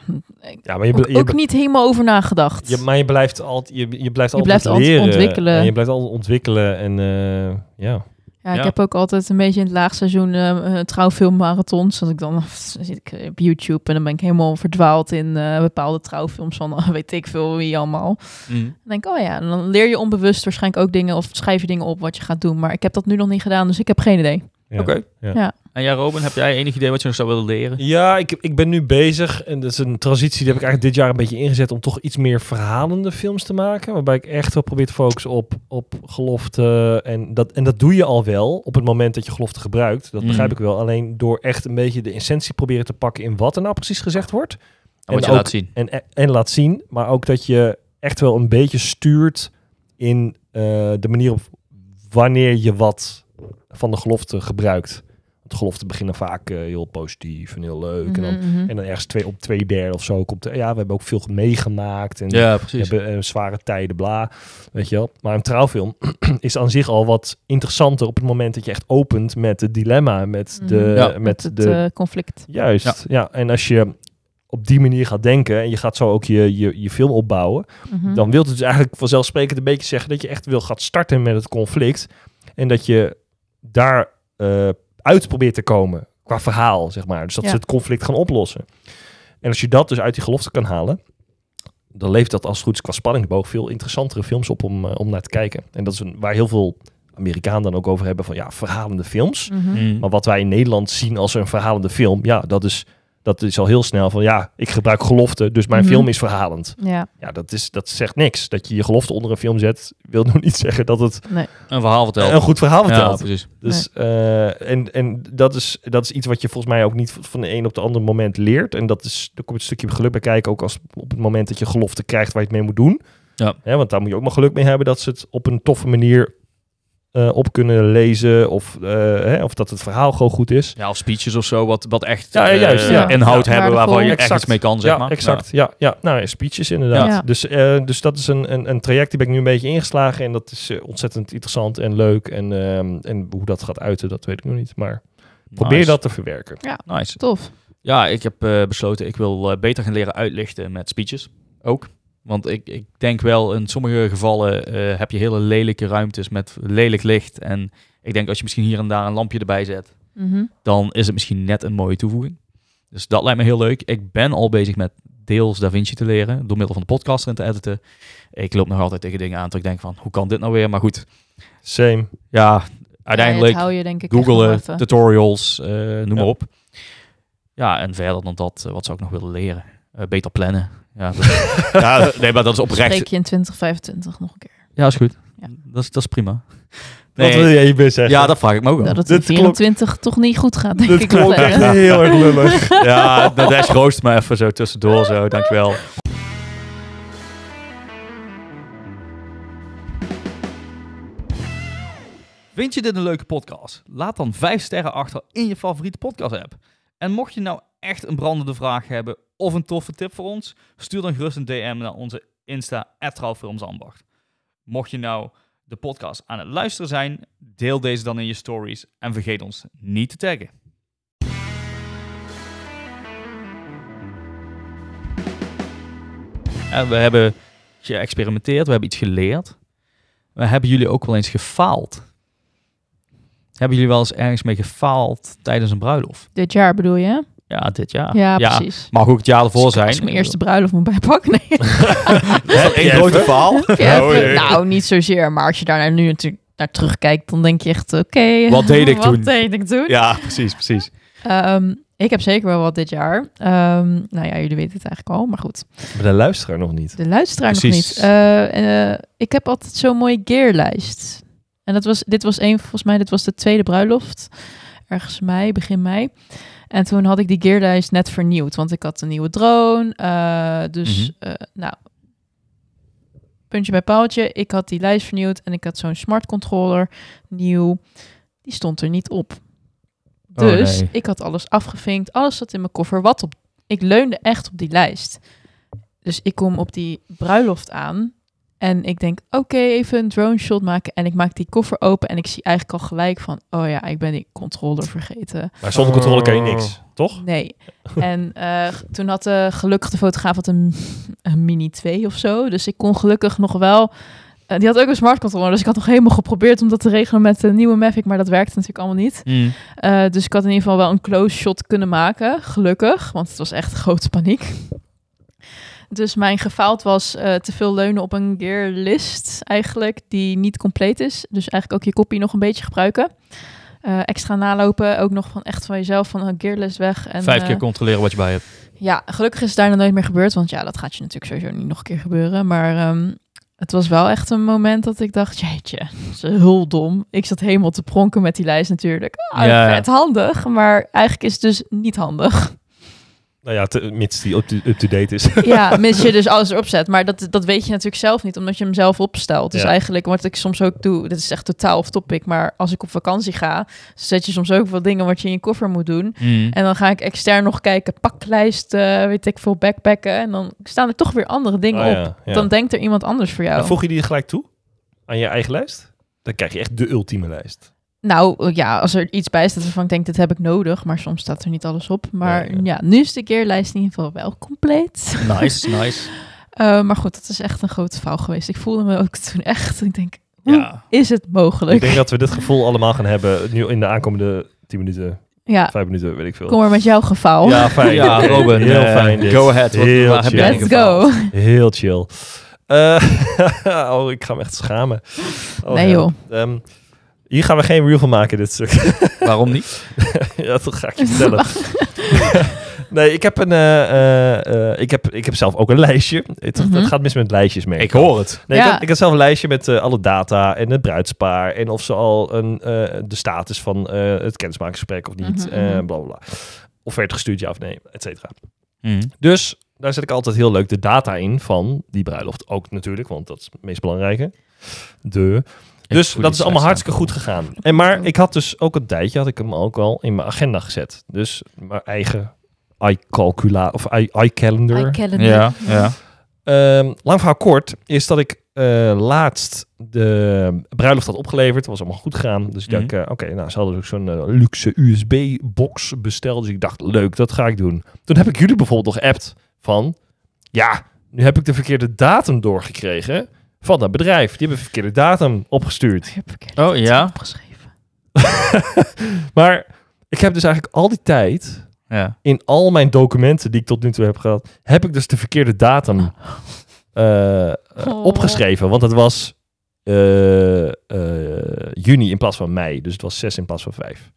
Ja, maar je, Ook, je, ook niet helemaal over nagedacht. je, maar je blijft altijd, je, je blijft Je altijd blijft altijd ontwikkelen. En je blijft altijd ontwikkelen. En eh, ja. Ja, ik Ja. heb ook altijd een beetje in het laagseizoen uh, trouwfilmmarathons. Dat ik dan zit ik op YouTube en dan ben ik helemaal verdwaald in eh, bepaalde trouwfilms van eh, weet ik veel wie allemaal. Mm. Dan denk ik, oh ja, en dan leer je onbewust waarschijnlijk ook dingen of schrijf je dingen op wat je gaat doen. Maar ik heb dat nu nog niet gedaan, dus ik heb geen idee. Ja. Oké. Ja. Ja. En jij, Robin, heb jij enig idee wat je nog zou willen leren? Ja, ik, ik ben nu bezig. En dat is een transitie die heb ik eigenlijk dit jaar een beetje ingezet om toch iets meer verhalende films te maken. Waarbij ik echt wel probeer te focussen op, op gelofte. En dat, en dat doe je al wel op het moment dat je gelofte gebruikt. Dat Mm. begrijp ik wel. Alleen door echt een beetje de essentie proberen te pakken in wat er nou precies gezegd wordt. En wat je ook- laat zien. En, en laat zien. Maar ook dat je echt wel een beetje stuurt in eh, de manier op wanneer je wat van de gelofte gebruikt. Want de geloften beginnen vaak eh, heel positief en heel leuk. En, dan, Mhm, mhm. en dan ergens twee, op twee derde of zo komt er, ja, we hebben ook veel meegemaakt. En Ja, we precies. hebben eh, zware tijden, bla. Weet je wel. Maar een trouwfilm is aan zich al wat interessanter op het moment dat je echt opent met het dilemma, met de... Mhm. Ja. met Met het de eh, conflict. Juist, ja. En als je op die manier gaat denken en je gaat zo ook je, je, je film opbouwen, dan wil het dus eigenlijk vanzelfsprekend een beetje zeggen dat je echt wil gaat starten met het conflict en dat je daar eh, uit probeert te komen qua verhaal, zeg maar. Dus dat Ja. ze het conflict gaan oplossen. En als je dat dus uit die gelofte kan halen, dan levert dat als het goed is qua spanningsboog veel interessantere films op om, eh, om naar te kijken. En dat is een, waar heel veel Amerikanen dan ook over hebben van ja, verhalende films. Mhm. Mm. Maar wat wij in Nederland zien als een verhalende film, ja, dat is, dat is al heel snel van ja, ik gebruik gelofte, dus mijn Mhm. film is verhalend. Ja, Ja, dat, is, dat zegt niks. Dat je je gelofte onder een film zet, wil nog niet zeggen dat het nee. Een verhaal vertellen. een goed verhaal ja, vertelt. precies. dus, eh, en en dat, is, dat is iets wat je volgens mij ook niet van de een op de andere moment leert. En dat is, daar komt een stukje geluk bij kijken, ook als op het moment dat je gelofte krijgt waar je het mee moet doen. Ja. Hè, want daar moet je ook maar geluk mee hebben dat ze het op een toffe manier eh, op kunnen lezen. Of, eh, hè, of dat het verhaal gewoon goed is. Ja, of speeches of zo, wat, wat echt Ja, eh, juist, ja. inhoud Ja, hebben waarvan je echt iets mee kan, zeg ja, maar. exact. Ja, ja. nou, ja, speeches inderdaad. Ja. Dus, eh, dus dat is een, een, een traject die ben ik nu een beetje ingeslagen. En dat is eh, ontzettend interessant en leuk. En, ehm, en hoe dat gaat uiten, dat weet ik nog niet. Maar Ja. probeer Nice. dat te verwerken. Nice. Tof. Ja, ik heb eh, besloten, ik wil eh, beter gaan leren uitlichten met speeches. Ook. Want ik, ik denk wel, in sommige gevallen eh, heb je hele lelijke ruimtes met lelijk licht. En ik denk als je misschien hier en daar een lampje erbij zet, Mhm. dan is het misschien net een mooie toevoeging. Dus dat lijkt me heel leuk. Ik ben al bezig met deels DaVinci te leren, door middel van de podcast erin te editen. Ik loop nog altijd tegen dingen aan dat ik denk van, hoe kan dit nou weer? Maar goed, Same. ja, uiteindelijk Ja, je denk ik echt googlen, tutorials, eh, noem maar Ja. op. Ja, en verder dan dat, eh, wat zou ik nog willen leren? Eh, beter plannen. Ja, dat, ja, nee, maar dat is oprecht. Spreek je in 2025 nog een keer. Ja, is goed. Ja. Dat, is, dat is prima. Wat wil Nee, jij hierbij zeggen? ja, dat vraag ik me ook Dat wel. het Dit in 24 toch niet goed gaat, denk Dit ik wel klonk echt heel erg lullig. Ja, de Dash roost me even zo tussendoor, zo. Dankjewel. Vind je dit een leuke podcast? Laat dan 5 sterren achter in je favoriete podcast app. En mocht je nou echt een brandende vraag hebben of een toffe tip voor ons, stuur dan gerust een DM naar onze Insta @trouwfilmsambacht. Mocht je nou de podcast aan het luisteren zijn, deel deze dan in je stories en vergeet ons niet te taggen. En we hebben geëxperimenteerd, we hebben iets geleerd. Maar hebben jullie ook wel eens gefaald? Hebben jullie wel eens ergens mee gefaald tijdens een bruiloft? Dit jaar bedoel je? Ja, dit jaar. Ja, precies. Mag ook het jaar ervoor zijn. Als ik mijn eerste bruiloft moet bijpakken, nee. Één grote faal? Heb je even- Oh, nou, niet zozeer. Maar als je daar nu natuurlijk naar terugkijkt, dan denk je echt, oké. Wat deed ik wat toen? deed ik toen? Ja, precies, precies. Ehm, ik heb zeker wel wat dit jaar. Ehm, nou ja, jullie weten het eigenlijk al, maar goed. Maar de luisteraar nog niet. De luisteraar nog niet. Eh, eh, ik heb altijd zo'n mooie gearlijst. En dat was, dit was een, volgens mij, dit was de tweede bruiloft. Ergens mei, begin mei. En toen had ik die gearlijst net vernieuwd. Want ik had een nieuwe drone. eh, dus, Mhm. eh, nou, puntje bij paaltje. Ik had die lijst vernieuwd. En ik had zo'n smart controller nieuw. Die stond er niet op. Oh, Dus nee. ik had alles afgevinkt. Alles zat in mijn koffer. Wat op. Ik leunde echt op die lijst. Dus ik kom op die bruiloft aan. En ik denk, oké, even een drone shot maken. En ik maak die koffer open. En ik zie eigenlijk al gelijk van, oh ja, ik ben die controller vergeten. Maar zonder controle kan je niks, toch? Nee. en eh, toen had de gelukkig de fotograaf had een, een Mini 2 of zo. Dus ik kon gelukkig nog wel... eh, die had ook een smart controller. Dus ik had nog helemaal geprobeerd om dat te regelen met de nieuwe Mavic. Maar dat werkte natuurlijk allemaal niet. Mm. Eh, dus ik had in ieder geval wel een close shot kunnen maken, gelukkig, want het was echt grote paniek. Dus mijn gefaald was eh, te veel leunen op een gearlist eigenlijk, die niet compleet is. Dus eigenlijk ook je kopie nog een beetje gebruiken. Eh, extra nalopen, ook nog van echt van jezelf, van een gearlist weg. En, Vijf eh, keer controleren wat je bij hebt. ja, gelukkig is het daar nog nooit meer gebeurd. Want ja, dat gaat je natuurlijk sowieso niet nog een keer gebeuren. Maar ehm, het was wel echt een moment dat ik dacht, jeetje, dat is heel dom. Ik zat helemaal te pronken met die lijst natuurlijk. Ah, Ja. vet handig, maar eigenlijk is het dus niet handig. Nou ja, te- mits die up- up-to-date is. ja, mits je dus alles erop zet. Maar dat, dat weet je natuurlijk zelf niet, omdat je hem zelf opstelt. Dus Ja. eigenlijk wat ik soms ook doe, dit is echt totaal off topic. Maar als ik op vakantie ga, zet je soms ook wel dingen wat je in je koffer moet doen. Mm. En dan ga ik extern nog kijken, paklijst, eh, weet ik veel, backpacken. En dan staan er toch weer andere dingen Oh op. ja, ja. Dan denkt er iemand anders voor jou. En voeg je die gelijk toe aan je eigen lijst? Dan krijg je echt de ultieme lijst. Nou ja, als er iets bij staat waarvan ik denk, dit heb ik nodig. Maar soms staat er niet alles op. Maar Ja, ja, ja. nu is de keerlijst in ieder geval wel compleet. Nice, nice. Eh, maar goed, dat is echt een grote fout geweest. Ik voelde me ook toen echt, ik denk, hoe Ja. is het mogelijk? Ik denk dat we dit gevoel allemaal gaan hebben nu in de aankomende 10 minuten, Ja, 5 minuten, weet ik veel. kom maar met jouw geval. Ja, fijn. Ja, Robin, Heel eh, fijn dit. go ahead. Heel chill. Let's go. Heel chill. Eh, oh, ik ga me echt schamen. Oh, Nee, ja. joh. Ehm, hier gaan we geen reel van maken, dit stuk. Waarom niet? ja, dat ga ik je vertellen. nee, ik heb, een, eh, eh, eh, ik, heb, ik heb zelf ook een lijstje. Het, het Mhm. gaat mis met lijstjes, mee. Ik hoor het. Nee, ik, Ja. had, ik had zelf een lijstje met alle data en het bruidspaar. En of ze al een, eh, de status van eh, het kennismakingsgesprek of niet. Mhm, eh, mhm. bla bla bla. Of werd gestuurd, ja of nee, et cetera. Mm. Dus daar zet ik altijd heel leuk de data in van die bruiloft. Ook natuurlijk, want dat is het meest belangrijke. De. Dus dat is allemaal hartstikke goed gegaan. En maar ik had dus ook een tijdje, had ik hem ook al in mijn agenda gezet. Dus mijn eigen iCalcula of i- iCalendar. I calendar. Ja, ja. Ehm, lang verhaal kort is dat ik eh, laatst de bruiloft had opgeleverd. Het was allemaal goed gegaan. Dus ik Mhm. dacht, eh, oké, nou, ze hadden ook zo'n eh, luxe USB-box besteld. Dus ik dacht, leuk, dat ga ik doen. Toen heb ik jullie bijvoorbeeld nog geappt van, ja, nu heb ik de verkeerde datum doorgekregen van dat bedrijf. Die hebben de verkeerde datum opgestuurd. Ik heb Oh, iets ja? opgeschreven. Maar ik heb dus eigenlijk al die tijd ja. in al mijn documenten die ik tot nu toe heb gehad, heb ik dus de verkeerde datum eh, eh, Oh. opgeschreven. Want het was eh, eh, juni in plaats van mei. Dus het was 6 in plaats van 5.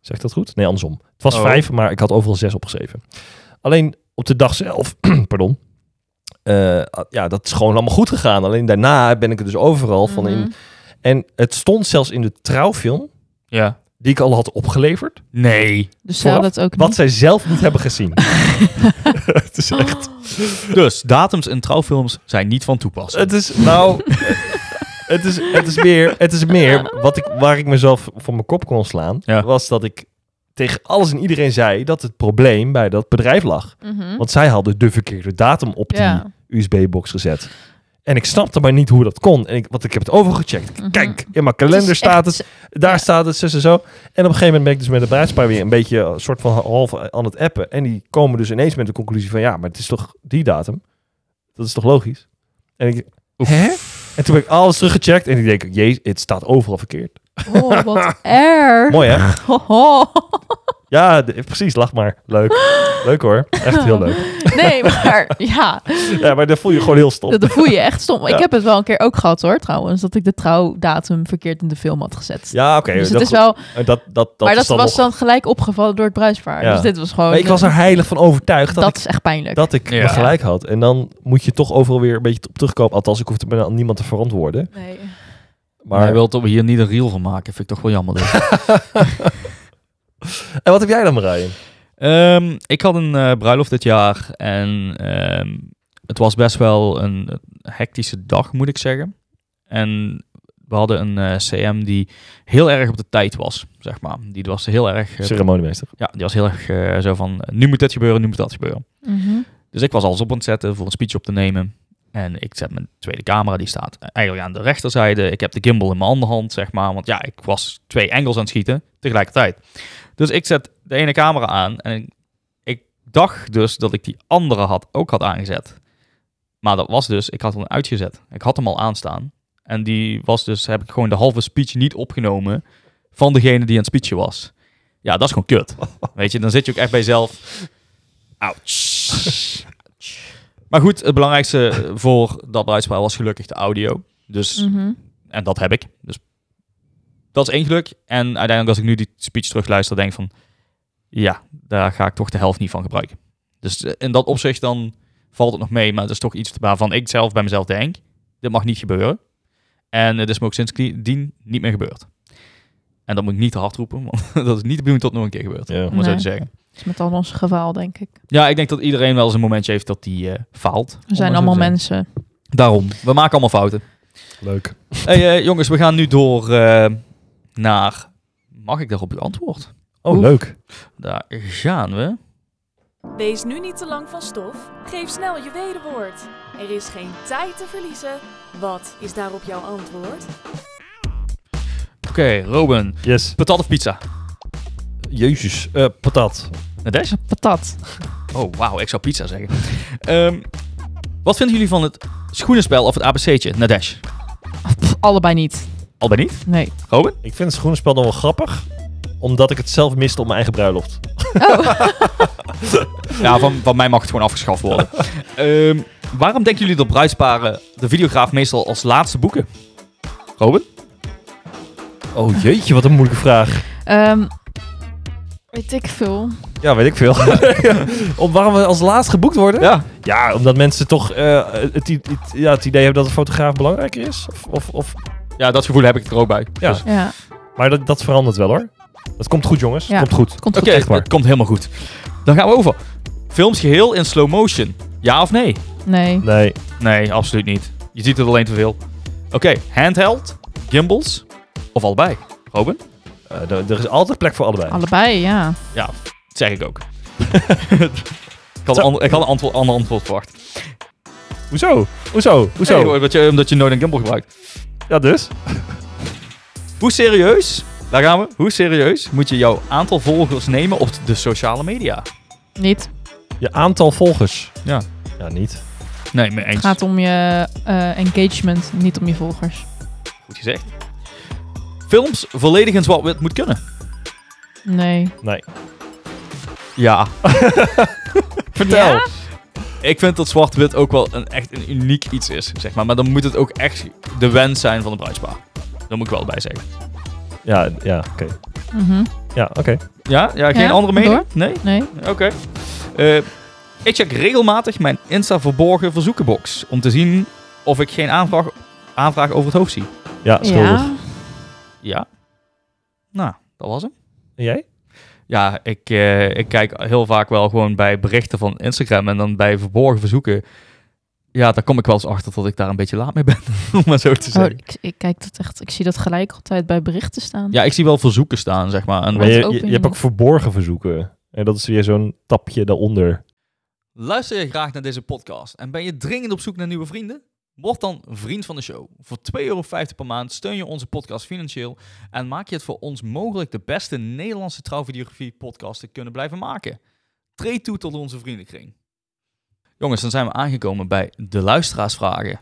Zeg ik dat goed? Nee, andersom. Het was Oh. 5, maar ik had overal 6 opgeschreven. Alleen op de dag zelf, pardon. Eh, ja, dat is gewoon allemaal goed gegaan. Alleen daarna ben ik er dus overal van in. Mhm. En het stond zelfs in de trouwfilm Ja. die ik al had opgeleverd. Nee. Dus het ook Wat niet. zij zelf niet hebben gezien. het is echt. Dus datums in trouwfilms zijn niet van toepassing. Het is nou. het, is, het is meer. Het is meer wat ik, waar ik mezelf voor mijn kop kon slaan. Ja. Was dat ik tegen alles en iedereen zei dat het probleem bij dat bedrijf lag. Mhm. Want zij hadden de verkeerde datum op die Ja. USB-box gezet. En ik snapte maar niet hoe dat kon. En ik, want ik heb het overgecheckt. Mhm. Kijk, in mijn kalender staat het. Daar ja. staat het, zus en zo. En op een gegeven moment ben ik dus met de bruidspaar weer een beetje een soort van half aan het appen. En die komen dus ineens met de conclusie van ja, maar het is toch die datum? Dat is toch logisch? En ik, hè? En toen heb ik alles teruggecheckt en ik denk, jezus, het staat overal verkeerd. Oh, wat erg. Mooi hè? Ja, de- precies, lach maar. Leuk. Leuk hoor. Echt heel leuk. Nee, maar ja, Ja, maar dan voel je gewoon heel stom. dat voel je echt stom. Ja. Ik heb het wel een keer ook gehad hoor, trouwens. Dat ik de trouwdatum verkeerd in de film had gezet. Ja, oké. dus dat, het is wel, dat, dat, dat maar dat dan was nog- dan gelijk opgevallen door het bruidspaar. Ja. Dus dit was gewoon... Maar ik was er heilig van overtuigd dat, dat ik, is echt pijnlijk. dat ik Ja. me gelijk had. En dan moet je toch overal weer een beetje op terugkomen. Althans, ik hoef het bijna aan niemand te verantwoorden. Nee. Maar, je wilt er hier niet een reel van maken. Vind ik toch wel jammer. En wat heb jij dan, Marije? Ehm, ik had een eh, bruiloft dit jaar. En ehm, het was best wel een hectische dag, moet ik zeggen. En we hadden een eh, CM die heel erg op de tijd was, zeg maar. Die was heel erg... eh, Ceremoniemeester. ja, die was heel erg zo van... nu moet dit gebeuren, nu moet dat gebeuren. Mhm. Dus ik was alles op aan het zetten voor een speech op te nemen. En ik zet mijn tweede camera, die staat eigenlijk aan de rechterzijde. Ik heb de gimbal in mijn andere hand, zeg maar. Want ja, ik was twee angles aan het schieten tegelijkertijd. Dus ik zet de ene camera aan en ik, ik dacht dus dat ik die andere had, ook had aangezet. Maar dat was dus, ik had hem uitgezet. Ik had hem al aanstaan. En die was dus, heb ik gewoon de halve speech niet opgenomen van degene die aan het speechen was. Ja, dat is gewoon kut. Weet je, dan zit je ook echt bij jezelf. Ouch. Maar goed, het belangrijkste voor dat bruidspaar was gelukkig de audio. Dus, Mhm. en dat heb ik. Dus dat is één geluk. En uiteindelijk als ik nu die speech terugluister, denk van... Ja, daar ga ik toch de helft niet van gebruiken. Dus eh, in dat opzicht dan valt het nog mee. Maar het is toch iets waarvan ik zelf bij mezelf denk... Dit mag niet gebeuren. En het is me ook sindsdien niet meer gebeurd. En dat moet ik niet te hard roepen, want dat is niet de bedoeling tot nog een keer gebeurt. Ja. Om het zo Nee. te zeggen. Dat is met al ons geval, denk ik. Ja, ik denk dat iedereen wel eens een momentje heeft dat die eh, faalt. We zijn allemaal mensen. Daarom, we maken allemaal fouten. Leuk. Hey, eh, jongens, we gaan nu door eh, naar... Mag ik daarop uw antwoord? Oh, leuk. Daar gaan we. Wees nu niet te lang van stof. Geef snel je wederwoord. Er is geen tijd te verliezen. Wat is daarop jouw antwoord? Oké, Robin. Yes. Patat of pizza? Jezus. Eh, patat. Nadesh? Patat. Oh, wauw, ik zou pizza zeggen. Ehm, wat vinden jullie van het schoenenspel of het ABC'tje? Nadesh? Pff, allebei niet. Albei niet? Nee. Robin? Ik vind het schoenenspel nog wel grappig. Omdat ik het zelf miste op mijn eigen bruiloft. Ja, van, van mij mag het gewoon afgeschaft worden. Ehm, waarom denken jullie dat bruidsparen de videograaf meestal als laatste boeken? Robin? Oh jeetje, wat een moeilijke vraag. Ehm, weet ik veel. Ja, weet ik veel. Om waarom we als laatst geboekt worden? Ja. Ja, omdat mensen toch eh, het, ja, het idee hebben dat de fotograaf belangrijker is. Of, of, of... Ja, dat gevoel heb ik er ook bij. Ja. Dus- Ja, Maar dat, dat verandert wel hoor. Dat komt goed jongens. Ja. Komt goed. komt Oké, goed. echt waar. het komt helemaal goed. Dan gaan we over. Films geheel in slow motion. Ja of nee? Nee. Nee. Nee, absoluut niet. Je ziet het alleen te veel. Oké, handheld, gimbals of allebei? Robin? Eh, er- is altijd plek voor allebei. Allebei, ja. Dat zeg ik ook. ik, had een ander, ik had een antwoord, ander antwoord verwacht. Hoezo? Hoezo? Hoezo? Nee, omdat, je, omdat je nooit een gimbal gebruikt. Ja, dus? Hoe serieus, daar gaan we, hoe serieus moet je jouw aantal volgers nemen op de sociale media? Niet. Je aantal volgers. Ja. Ja, niet. Nee, mee eens. Het gaat om je eh, engagement, niet om je volgers. Goed gezegd. Films volledig in zwart-wit moet kunnen. Nee. Nee. Ja. Vertel. Ja? Ik vind dat zwart-wit ook wel een, echt een uniek iets is, zeg maar. Maar dan moet het ook echt de wens zijn van de bruidspaar. Dat moet ik wel bij zeggen. Ja, ja oké. Mhm. Ja, oké. Ja? Ja, geen Ja, andere mening? door. Nee? Nee. Oké. Eh, ik check regelmatig mijn Insta verborgen verzoekenbox om te zien of ik geen aanvraag, aanvraag over het hoofd zie. Ja, schuldig. Ja. Ja. Nou, dat was hem. En jij? Ja, ik, eh, ik kijk heel vaak wel gewoon bij berichten van Instagram en dan bij verborgen verzoeken. Ja, daar kom ik wel eens achter dat ik daar een beetje laat mee ben, om maar zo te Oh, zeggen. ik, ik kijk dat echt. Ik zie dat gelijk altijd bij berichten staan. Ja, ik zie wel verzoeken staan, zeg maar. En Maar je, je, hebt ook verborgen verzoeken. En dat is weer zo'n tapje daaronder. Luister je graag naar deze podcast en ben je dringend op zoek naar nieuwe vrienden? Word dan vriend van de show. Voor 2,50 euro per maand steun je onze podcast financieel en maak je het voor ons mogelijk de beste Nederlandse trouwvideografie podcast te kunnen blijven maken. Treed toe tot onze vriendenkring. Jongens, dan zijn we aangekomen bij de luisteraarsvragen.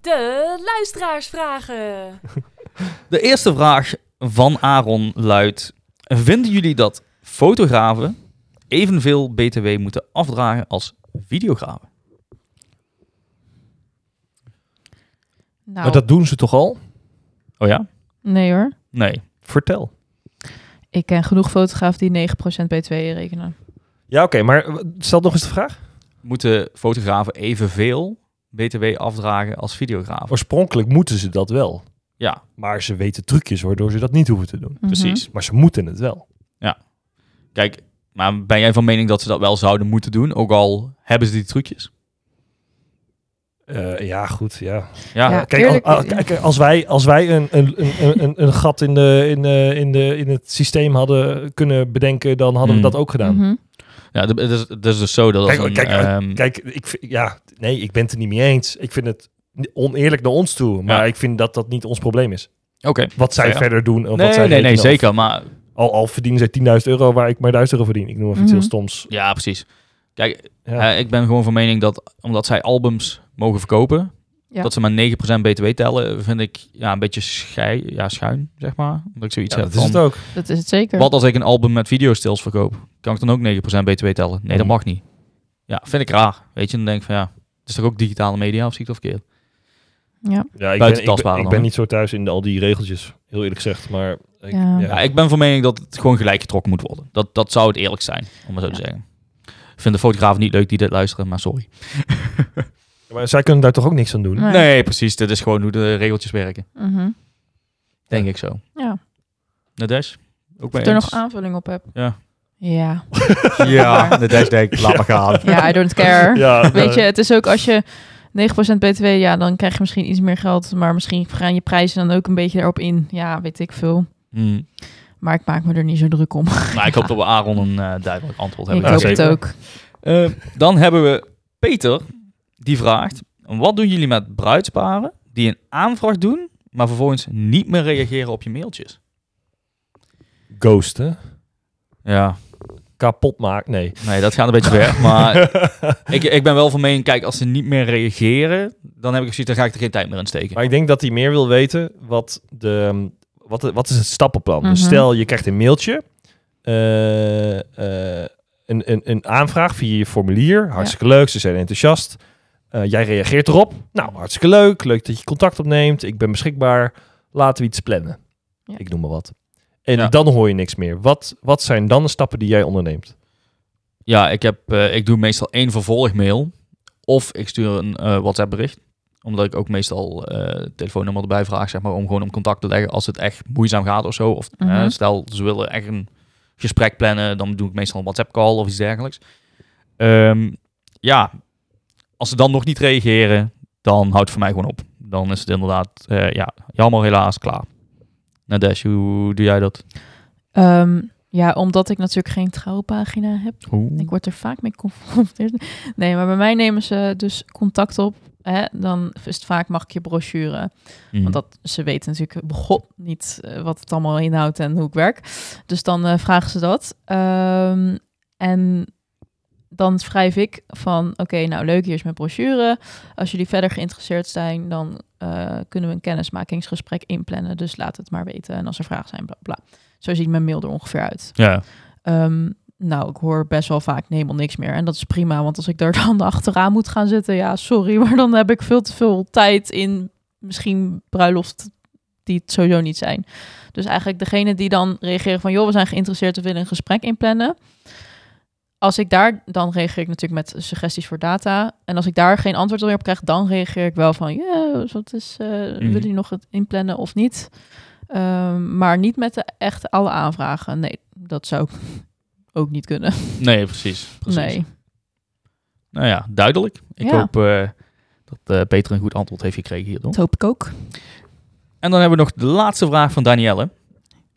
De luisteraarsvragen. De eerste vraag van Aaron luidt: Vinden jullie dat fotografen evenveel BTW moeten afdragen als videografen? Nou, Maar dat doen ze toch al? Oh ja? nee hoor. Nee. Vertel. Ik ken genoeg fotografen die 9% BTW rekenen. Ja, oké. maar stel nog eens de vraag. Moeten fotografen evenveel BTW afdragen als videografen? Oorspronkelijk moeten ze dat wel. Ja, Maar ze weten trucjes waardoor ze dat niet hoeven te doen. Mhm. precies. Maar ze moeten het wel. Kijk, maar ben jij van mening dat ze dat wel zouden moeten doen? Ook al hebben ze die trucjes? Eh, ja, goed. Ja. Ja, Ja. Kijk, eerlijk, kijk, als wij, als wij een, een, een, een, een gat in, de, in, de, in, de, in het systeem hadden kunnen bedenken, dan hadden we Hmm. dat ook gedaan. Mhm. ja het is, het is dus zo dat als Kijk, een, kijk, eh, ehm, Kijk, ik, ja, nee, ik ben het er niet mee eens. Ik vind het oneerlijk naar ons toe. Maar Ja. ik vind dat dat niet ons probleem is. Oké. Wat zij Ja. verder doen. Of Nee, wat zij nee, nee, zeker. Maar Al, al verdienen zij 10.000 euro waar ik maar 1000 euro verdien. Ik noem even iets Mhm. heel stoms. ja, precies. Kijk, Ja. eh, ik ben gewoon van mening dat omdat zij albums mogen verkopen, Ja. dat ze maar 9% BTW tellen, vind ik ja, een beetje schei, ja, schuin, zeg maar. Dat ik zoiets Ja, heb dat is het ook. Dat is het zeker. Wat als ik een album met videostills verkoop? Kan ik dan ook 9% BTW tellen? Nee, dat Mhm. mag niet. Ja, vind ik raar. Weet je, dan denk ik van ja, het is toch ook digitale media of zie ik het verkeerd? Ja. Ja, ik Buiten ben, ik, ben, ik dan, ben hè? niet zo thuis in al die regeltjes, heel eerlijk gezegd. Maar ik, Ja. ja. Ja, ik ben van mening dat het gewoon gelijk getrokken moet worden. Dat, dat zou het eerlijk zijn, om maar zo te zeggen. Ik vind de fotografen niet leuk die dit luisteren, maar sorry. Maar zij kunnen daar toch ook niks aan doen? Nee. Nee, precies. Dit is gewoon hoe de regeltjes werken. Mhm. Denk ik zo. Ja. Nadesh? Ook Of bij ik er eens? nog aanvulling op heb. Ja. Ja. Ja, Nadesh denkt, laat maar gaan. Ja, I don't care. Ja, Weet je, het is ook als je 9% BTW, ja, dan krijg je misschien iets meer geld. Maar misschien gaan je prijzen dan ook een beetje erop in. Ja, weet ik veel. Hmm. Maar ik maak me er niet zo druk om. Maar ik hoop dat we Aaron een eh, duidelijk antwoord Ik hebben. hoop Ja, het ook. Eh, dan hebben we Peter, die vraagt... Wat doen jullie met bruidsparen die een aanvraag doen... maar vervolgens niet meer reageren op je mailtjes? Ghosten. Ja, Kapot maken. Nee. nee, dat gaat een beetje ver. Maar ik, ik ben wel van mening, kijk, als ze niet meer reageren... dan heb ik zoiets, dan ga ik er geen tijd meer in steken. Maar ik denk dat hij meer wil weten wat de... Wat, wat is het stappenplan? Dus Mhm. stel, je krijgt een mailtje. eh, eh, een, een, een aanvraag via je formulier. Hartstikke leuk, ze zijn enthousiast. Eh, jij reageert erop. Nou, hartstikke leuk. Leuk dat je contact opneemt. Ik ben beschikbaar. Laten we iets plannen. Ja. Ik noem maar wat. En Ja. dan hoor je niks meer. Wat, wat zijn dan de stappen die jij onderneemt? Ja, ik, heb, eh, ik doe meestal één vervolgmail. Of ik stuur een eh, WhatsApp bericht. Omdat ik ook meestal eh, telefoonnummer erbij vraag, zeg maar, om gewoon om contact te leggen als het echt moeizaam gaat of zo. Of Mhm. stel, ze willen echt een gesprek plannen, dan doe ik meestal een WhatsApp call of iets dergelijks. Ehm, ja, als ze dan nog niet reageren, dan houdt het voor mij gewoon op. Dan is het inderdaad, eh, ja, jammer helaas, klaar. Nadesh, hoe doe jij dat? Ehm, ja, omdat ik natuurlijk geen trouwpagina heb. Oeh. Ik word er vaak mee geconfronteerd. Nee, maar bij mij nemen ze dus contact op. Hè? Dan is het vaak, mag ik je brochure? Mm. Want dat, ze weten natuurlijk begot niet eh, wat het allemaal inhoudt en hoe ik werk. Dus dan eh, vragen ze dat. Ehm, en dan schrijf ik van, oké, nou leuk, hier is mijn brochure. Als jullie verder geïnteresseerd zijn, dan eh, kunnen we een kennismakingsgesprek inplannen. Dus laat het maar weten. En als er vragen zijn, bla bla. Zo ziet mijn mail er ongeveer uit. Ja, Ehm, nou, ik hoor best wel vaak helemaal niks meer. En dat is prima, want als ik daar dan achteraan moet gaan zitten, ja, sorry, maar dan heb ik veel te veel tijd in misschien bruiloft die het sowieso niet zijn. Dus eigenlijk degene die dan reageren van, joh, we zijn geïnteresseerd, we willen een gesprek inplannen. Als ik daar, dan reageer ik natuurlijk met suggesties voor data. En als ik daar geen antwoord meer op krijg, dan reageer ik wel van, ja, wat is, uh, willen jullie nog het inplannen of niet? Um, maar niet met de echt alle aanvragen. Nee, dat zou ook niet kunnen. Nee, precies. precies. Nee. Nou ja, duidelijk. Ik Ja. hoop eh, dat uh, Peter een goed antwoord heeft gekregen hierdoor. Dat hoop ik ook. En dan hebben we nog de laatste vraag van Danielle.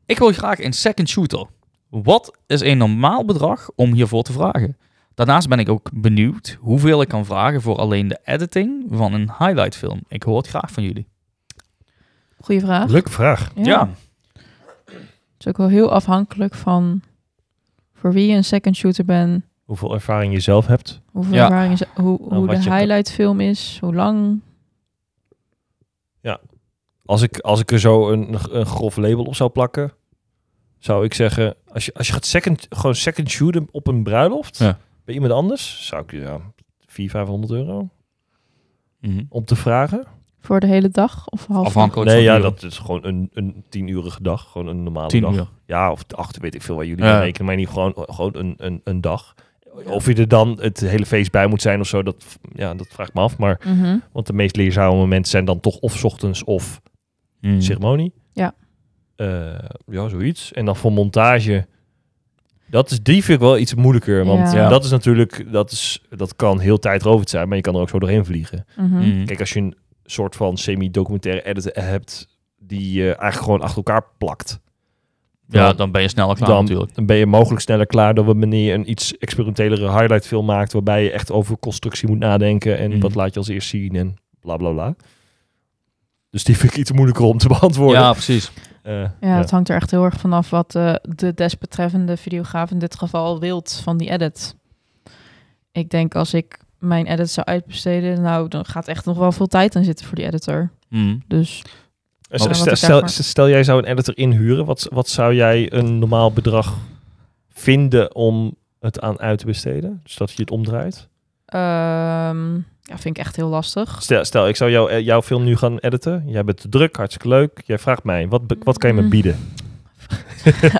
Ik wil graag een second shooter. Wat is een normaal bedrag om hiervoor te vragen? Daarnaast ben ik ook benieuwd hoeveel ik kan vragen voor alleen de editing van een highlight film. Ik hoor het graag van jullie. Goeie vraag. Leuke vraag. Ja, Het is ook wel heel afhankelijk van voor wie je een second shooter bent, Hoeveel ervaring je zelf hebt. hoeveel Ja. ervaring je, hoe, hoe de je- highlight film is, hoe lang. Als ik, als ik er zo een, een grof label op zou plakken, zou ik zeggen, als je, als je gaat second, gewoon second shooten op een bruiloft Ja. bij iemand anders, zou ik ja, 400, 500 euro Mhm. om te vragen. Voor de hele dag of half afhankelijk Nee, ja, uur. dat is gewoon een, een tienurige dag. Gewoon een normale 10 dag. uur. Ja, of acht, weet ik veel waar jullie Ja. mee rekenen. Maar niet gewoon, gewoon een, een, een dag. Of je er dan het hele feest bij moet zijn of zo, dat, ja, dat vraag ik me af. Maar, Mhm. want de meest leerzame momenten zijn dan toch of 's ochtends of Mhm. ceremonie. Ja. Eh, ja, zoiets. En dan voor montage, dat is, die vind ik wel iets moeilijker. Want Ja. dat is natuurlijk, dat, is, dat kan heel tijdrovend zijn, maar je kan er ook zo doorheen vliegen. Mhm. Mhm. Kijk, als je een soort van semi-documentaire editor hebt die je eigenlijk gewoon achter elkaar plakt. Ja, dan- dan ben je sneller klaar dan, natuurlijk. dan ben je mogelijk sneller klaar dan wanneer je een iets experimentelere highlight film maakt, waarbij je echt over constructie moet nadenken en Mhm. wat laat je als eerst zien en bla bla bla. Dus die vind ik iets moeilijker om te beantwoorden. Ja, precies. Eh, Ja, ja. het hangt er echt heel erg vanaf wat eh, de desbetreffende videograaf in dit geval wilt van die edit. Ik denk als ik mijn edit zou uitbesteden, nou, dan gaat echt nog wel veel tijd aan zitten voor die editor. Mhm. Dus Stel, stel, stel jij zou een editor inhuren, wat, wat zou jij een normaal bedrag vinden om het aan uit te besteden? Dus dat je het omdraait? ehm, ja, vind ik echt heel lastig. Stel, stel ik zou jou, eh, jouw film nu gaan editen. Jij bent druk, hartstikke leuk. Jij vraagt mij, wat, wat kan je me Mm. bieden?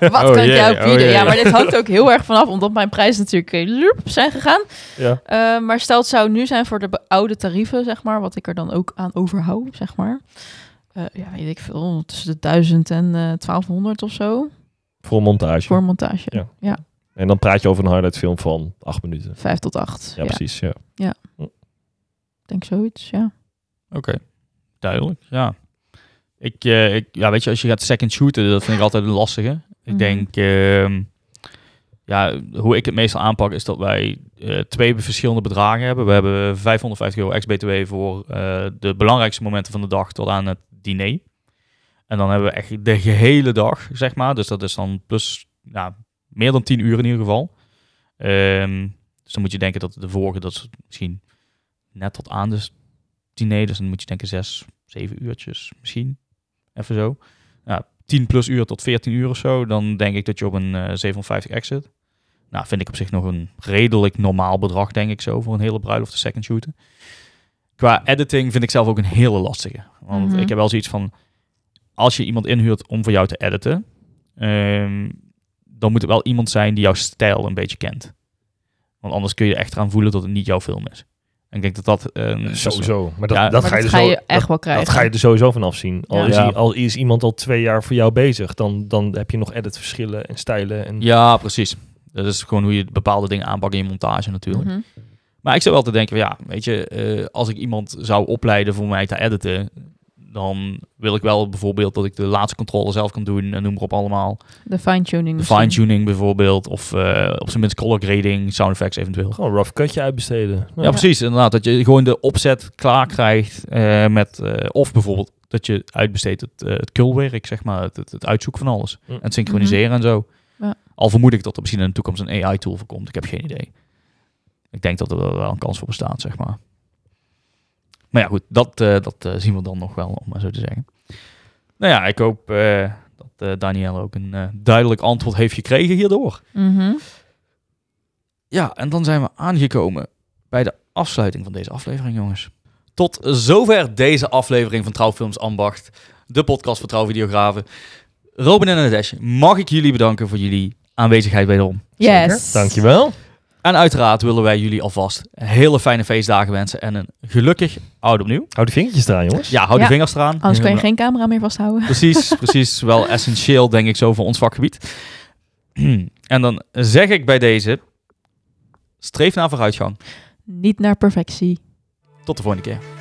wat Oh kan ik jou oh bieden? ja, maar dit hangt ook heel erg vanaf, omdat mijn prijzen natuurlijk eh, zijn gegaan. Ja. Eh, maar stel het zou nu zijn voor de oude tarieven, zeg maar, wat ik er dan ook aan overhoud, zeg maar. Ja, weet ik veel, tussen de 1000 en eh 1200 of zo Voor een montage. voor montage. Ja. Ja, En dan praat je over een highlight film van acht minuten. 5 tot 8. Ja, Ja, precies. Ja. Denk zoiets, ja. Oké, duidelijk. Ja. Ik, eh, ik, ja, weet je, als je gaat second shooten, dat vind ik altijd een lastige. Ik Mhm. denk, ehm, ja, hoe ik het meestal aanpak is dat wij eh, twee verschillende bedragen hebben. We hebben 550 euro ex-BTW voor eh, de belangrijkste momenten van de dag tot aan het diner. En dan hebben we echt de gehele dag, zeg maar. Dus dat is dan plus, ja, meer dan 10 uur in ieder geval. Ehm, dus dan moet je denken dat de vorige, dat is misschien net tot aan de diner. Dus dan moet je denken zes, zeven uurtjes misschien. Even zo. Ja, 10 plus uur tot 14 uur of zo. Dan denk ik dat je op een eh 750 exit. Nou, vind ik op zich nog een redelijk normaal bedrag, denk ik zo, voor een hele bruiloft de second shooten. Qua editing vind ik zelf ook een hele lastige. Want Mhm. ik heb wel zoiets van, als je iemand inhuurt om voor jou te editen, ehm, dan moet het wel iemand zijn die jouw stijl een beetje kent. Want anders kun je echt eraan voelen dat het niet jouw film is. En ik denk dat dat... wel- Sowieso. Maar dat, Ja, dat maar ga je, dat er ga zo- je echt dat- wel krijgen. Dat ga je er sowieso vanaf zien. Al, Ja. is, Ja. al is iemand al twee jaar voor jou bezig, dan, dan heb je nog editverschillen en stijlen. En, Ja, precies. Dat is gewoon hoe je bepaalde dingen aanpakt in je montage natuurlijk. Mhm. Maar ik zou wel te denken, van, ja, weet je, eh, als ik iemand zou opleiden voor mij te editen, dan wil ik wel bijvoorbeeld dat ik de laatste controle zelf kan doen en noem maar op allemaal. De fine-tuning. De fine-tuning bijvoorbeeld, of eh, op zijn minst color grading, sound effects eventueel. Gewoon een rough cutje uitbesteden. Ja, precies. Inderdaad, dat je gewoon de opzet klaar krijgt eh, met, eh, of bijvoorbeeld dat je uitbesteedt het, het kulwerk, zeg maar, het, het, het uitzoeken van alles. En het synchroniseren en zo. Ja. Al vermoed ik dat er misschien in de toekomst een AI-tool voor komt. Ik heb geen idee. Ik denk dat er wel een kans voor bestaat, zeg maar. Maar ja, goed, dat, eh, dat eh, zien we dan nog wel, om maar zo te zeggen. Nou ja, ik hoop eh, dat eh Daniel ook een eh, duidelijk antwoord heeft gekregen hierdoor. Mhm. Ja, en dan zijn we aangekomen bij de afsluiting van deze aflevering, jongens. Tot zover deze aflevering van Trouwfilms Ambacht, de podcast voor trouwvideografen. Robin en Nadesh, mag ik jullie bedanken voor jullie aanwezigheid wederom. Yes. Dankjewel. En uiteraard willen wij jullie alvast hele fijne feestdagen wensen en een gelukkig oud opnieuw. Hou die vingertjes eraan, jongens. Ja, hou de Ja. vingers eraan. Anders kan je geen camera meer vasthouden. Precies, precies. Wel essentieel, denk ik, zo voor ons vakgebied. en dan zeg ik bij deze, streef naar vooruitgang. Niet naar perfectie. Tot de volgende keer.